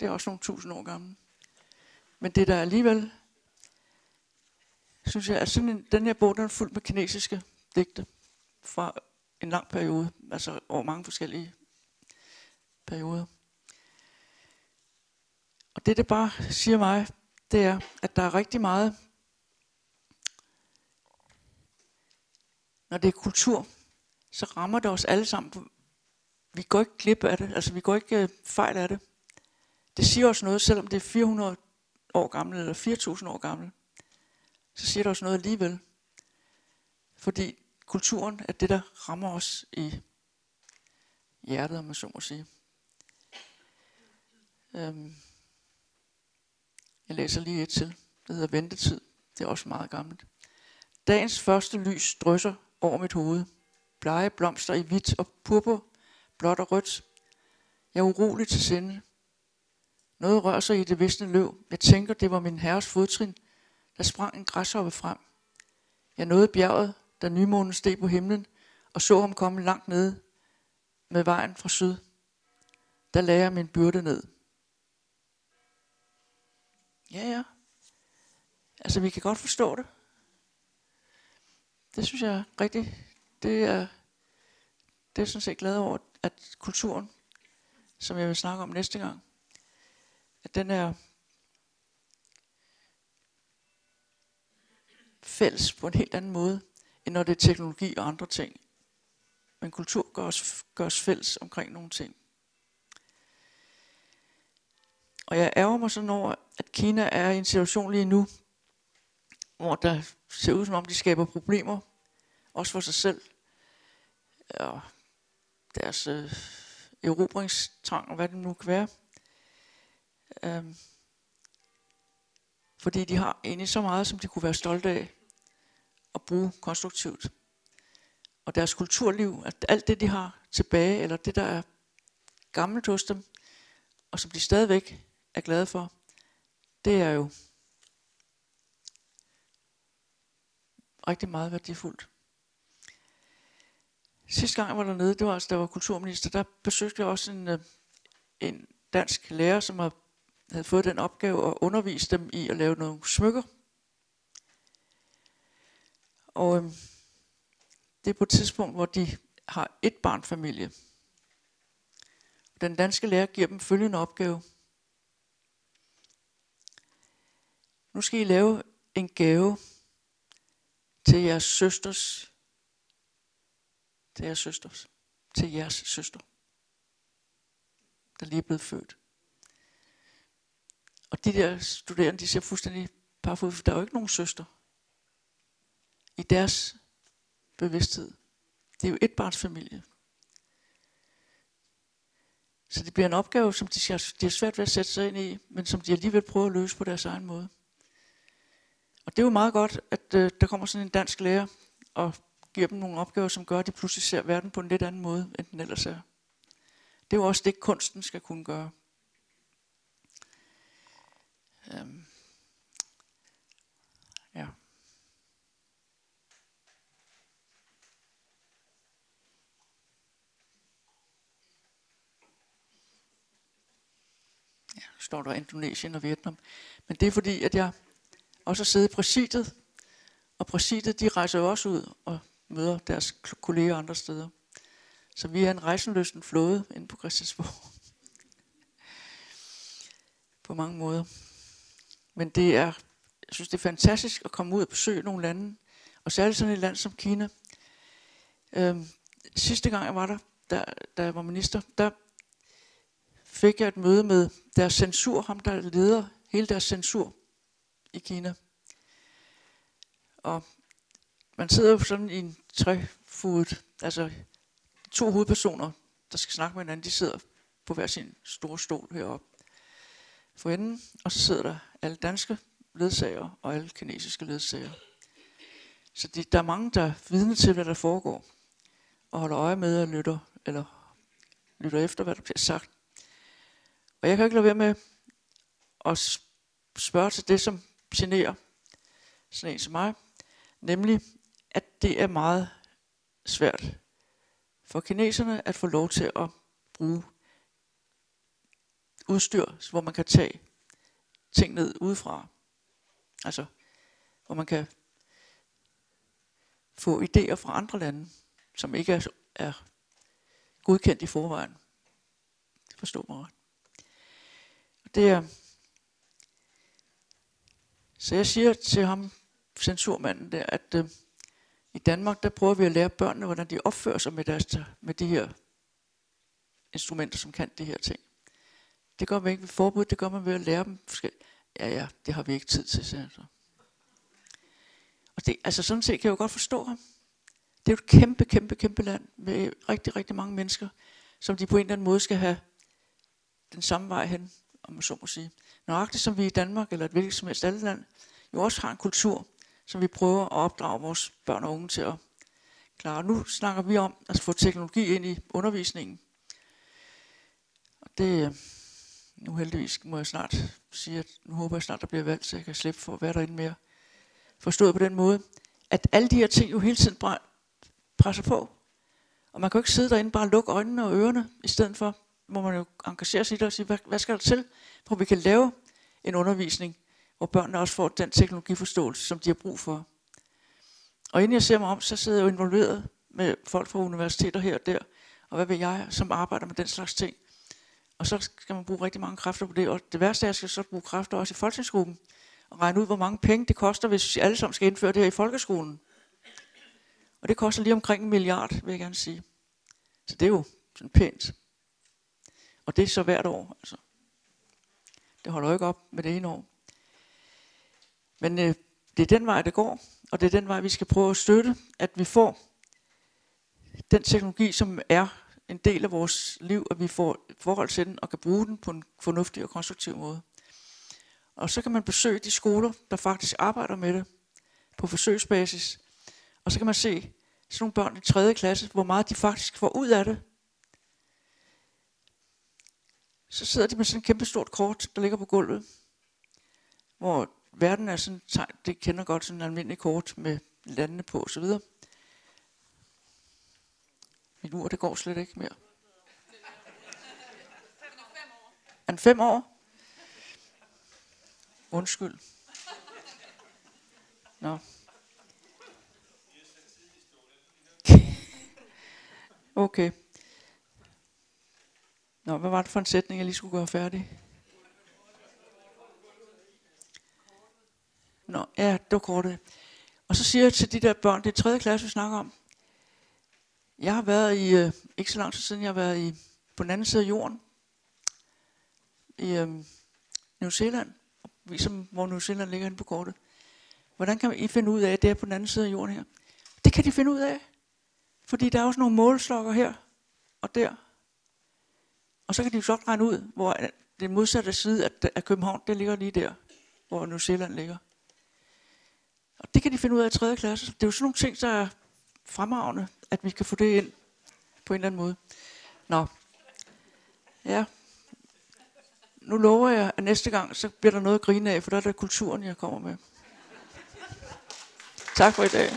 det er også nogle tusind år gamle. Men det der alligevel, synes jeg, at sådan en, den her bog, den er fuld med kinesiske digte fra en lang periode, altså over mange forskellige perioder. Og det, det bare siger mig, det er, at der er rigtig meget, når det er kultur, så rammer det os alle sammen. Vi går ikke glip af det, altså vi går ikke øh, fejl af det. Det siger os noget, selvom det er 400 år gammel eller 4.000 år gammel. Så siger det os noget alligevel. Fordi kulturen er det, der rammer os i hjertet, om man så må sige. Øhm. Jeg læser lige et til. Det hedder Ventetid. Det er også meget gammelt. Dagens første lys drysser over mit hoved. Blege blomster i hvidt og purpur, blåt og rødt. Jeg er urolig til sinde. Noget rører sig i det visne løv. Jeg tænker, det var min herres fodtrin, der sprang en græshoppe frem. Jeg nåede bjerget, da nymånen steg på himlen, og så ham komme langt ned med vejen fra syd. Der lagde jeg min byrde ned. Ja, ja. Altså, vi kan godt forstå det. Det synes jeg er rigtigt. Det er, det er sådan set glad over, at kulturen, som jeg vil snakke om næste gang, at den er fælles på en helt anden måde, end når det er teknologi og andre ting. Men kultur gør os, gør os fælles omkring nogle ting. Og jeg ærger mig sådan over, at Kina er i en situation lige nu, hvor der ser ud som om, de skaber problemer, også for sig selv. Og deres øh, erobringstrang, og hvad det nu kan være. Øhm, fordi de har egentlig så meget, som de kunne være stolte af at bruge konstruktivt. Og deres kulturliv, at alt det, de har tilbage, eller det, der er gammelt hos dem, og som de stadigvæk er glade for, det er jo rigtig meget værdifuldt. Sidste gang jeg var dernede, det var altså, der var kulturminister, der besøgte jeg også en, øh, en dansk lærer, som havde fået den opgave at undervise dem i at lave nogle smykker. Og øhm, det er på et tidspunkt, hvor de har et barnfamilie. Den danske lærer giver dem følgende opgave. Nu skal I lave en gave til jeres søsters, til jeres søsters, til jeres søster, der lige er blevet født. Og de der studerende, de ser fuldstændig parfud, for der er jo ikke nogen søster i deres bevidsthed. Det er jo et barns familie. Så det bliver en opgave, som de, de har svært ved at sætte sig ind i, men som de alligevel prøver at løse på deres egen måde. Og det er jo meget godt, at øh, der kommer sådan en dansk lærer og giver dem nogle opgaver, som gør, at de pludselig ser verden på en lidt anden måde, end den ellers er. Det er jo også det, kunsten skal kunne gøre. Øhm. Står der Indonesien og Vietnam. Men det er fordi, at jeg også har siddet i præsidiet, og præsidiet de rejser jo også ud og møder deres kolleger andre steder. Så vi er en rejsenløsten flåde inde på Christiansborg. på mange måder. Men det er, jeg synes, det er fantastisk at komme ud og besøge nogle lande, og særligt sådan et land som Kina. Øhm, sidste gang jeg var der, der, da jeg var minister, der fik jeg et møde med deres censur, ham der leder hele deres censur i Kina. Og man sidder jo sådan i en træfodet, altså to hovedpersoner, der skal snakke med hinanden, de sidder på hver sin store stol heroppe for enden, og så sidder der alle danske ledsager og alle kinesiske ledsager. Så de, der er mange, der er vidne til, hvad der foregår, og holder øje med og lytter, eller lytter efter, hvad der bliver sagt. Og jeg kan ikke lade være med at spørge til det, som generer sådan en som mig, nemlig, at det er meget svært for kineserne at få lov til at bruge udstyr, hvor man kan tage ting ned udefra. Altså, hvor man kan få idéer fra andre lande, som ikke er, er godkendt i forvejen. Forstå mig ret. Det er, så jeg siger til ham, censurmanden der, at øh, i Danmark, der prøver vi at lære børnene, hvordan de opfører sig med, deres, med de her instrumenter, som kan de her ting. Det gør man ikke ved forbud, det gør man ved at lære dem forskelligt. Ja, ja, det har vi ikke tid til, siger han så. Og det, altså sådan set kan jeg jo godt forstå ham. Det er jo et kæmpe, kæmpe, kæmpe land med rigtig, rigtig mange mennesker, som de på en eller anden måde skal have den samme vej hen, om man så må sige. Nøjagtigt som vi i Danmark, eller et hvilket som helst andet land, jo også har en kultur, som vi prøver at opdrage vores børn og unge til at klare. Nu snakker vi om at få teknologi ind i undervisningen. Og det, øh, nu heldigvis må jeg snart sige, at nu håber jeg snart, der bliver valgt, så jeg kan slippe for at være derinde mere. Forstået på den måde, at alle de her ting jo hele tiden presser på. Og man kan jo ikke sidde derinde bare og lukke øjnene og ørerne, i stedet for må man jo engagere sig i det og sige, hvad, hvad skal der til, for vi kan lave en undervisning, hvor børnene også får den teknologiforståelse, som de har brug for. Og inden jeg ser mig om, så sidder jeg jo involveret med folk fra universiteter her og der, og hvad vil jeg, som arbejder med den slags ting. Og så skal man bruge rigtig mange kræfter på det. Og det værste er, at jeg skal så bruge kræfter også i folketingsgruppen. Og regne ud, hvor mange penge det koster, hvis vi alle sammen skal indføre det her i folkeskolen. Og det koster lige omkring en milliard, vil jeg gerne sige. Så det er jo sådan pænt. Og det er så hvert år. Altså. Det holder jo ikke op med det ene år. Men øh, det er den vej, det går, og det er den vej, vi skal prøve at støtte, at vi får den teknologi, som er en del af vores liv, at vi får forhold til den og kan bruge den på en fornuftig og konstruktiv måde. Og så kan man besøge de skoler, der faktisk arbejder med det på forsøgsbasis. Og så kan man se sådan nogle børn i 3. klasse, hvor meget de faktisk får ud af det. Så sidder de med sådan et kæmpe stort kort, der ligger på gulvet, hvor verden er sådan, det kender godt sådan en almindelig kort med landene på osv. Mit ur, det går slet ikke mere. Er han fem år? Undskyld. Nå. Okay. Nå, hvad var det for en sætning, jeg lige skulle gøre færdig? Nå, ja, det var kortet. Og så siger jeg til de der børn, det er tredje klasse, vi snakker om. Jeg har været i, øh, ikke så lang tid siden, jeg har været i, på den anden side af jorden, i øh, New Zealand, og viser hvor New Zealand ligger henne på kortet. Hvordan kan I finde ud af, at det er på den anden side af jorden her? Det kan de finde ud af. Fordi der er også nogle målslokker her og der. Og så kan de jo så regne ud, hvor den modsatte side af København, det ligger lige der, hvor New Zealand ligger. Og det kan de finde ud af i 3. klasse. Det er jo sådan nogle ting, der er fremragende, at vi kan få det ind på en eller anden måde. Nå. Ja. Nu lover jeg, at næste gang, så bliver der noget at grine af, for der er der kulturen, jeg kommer med. Tak for i dag.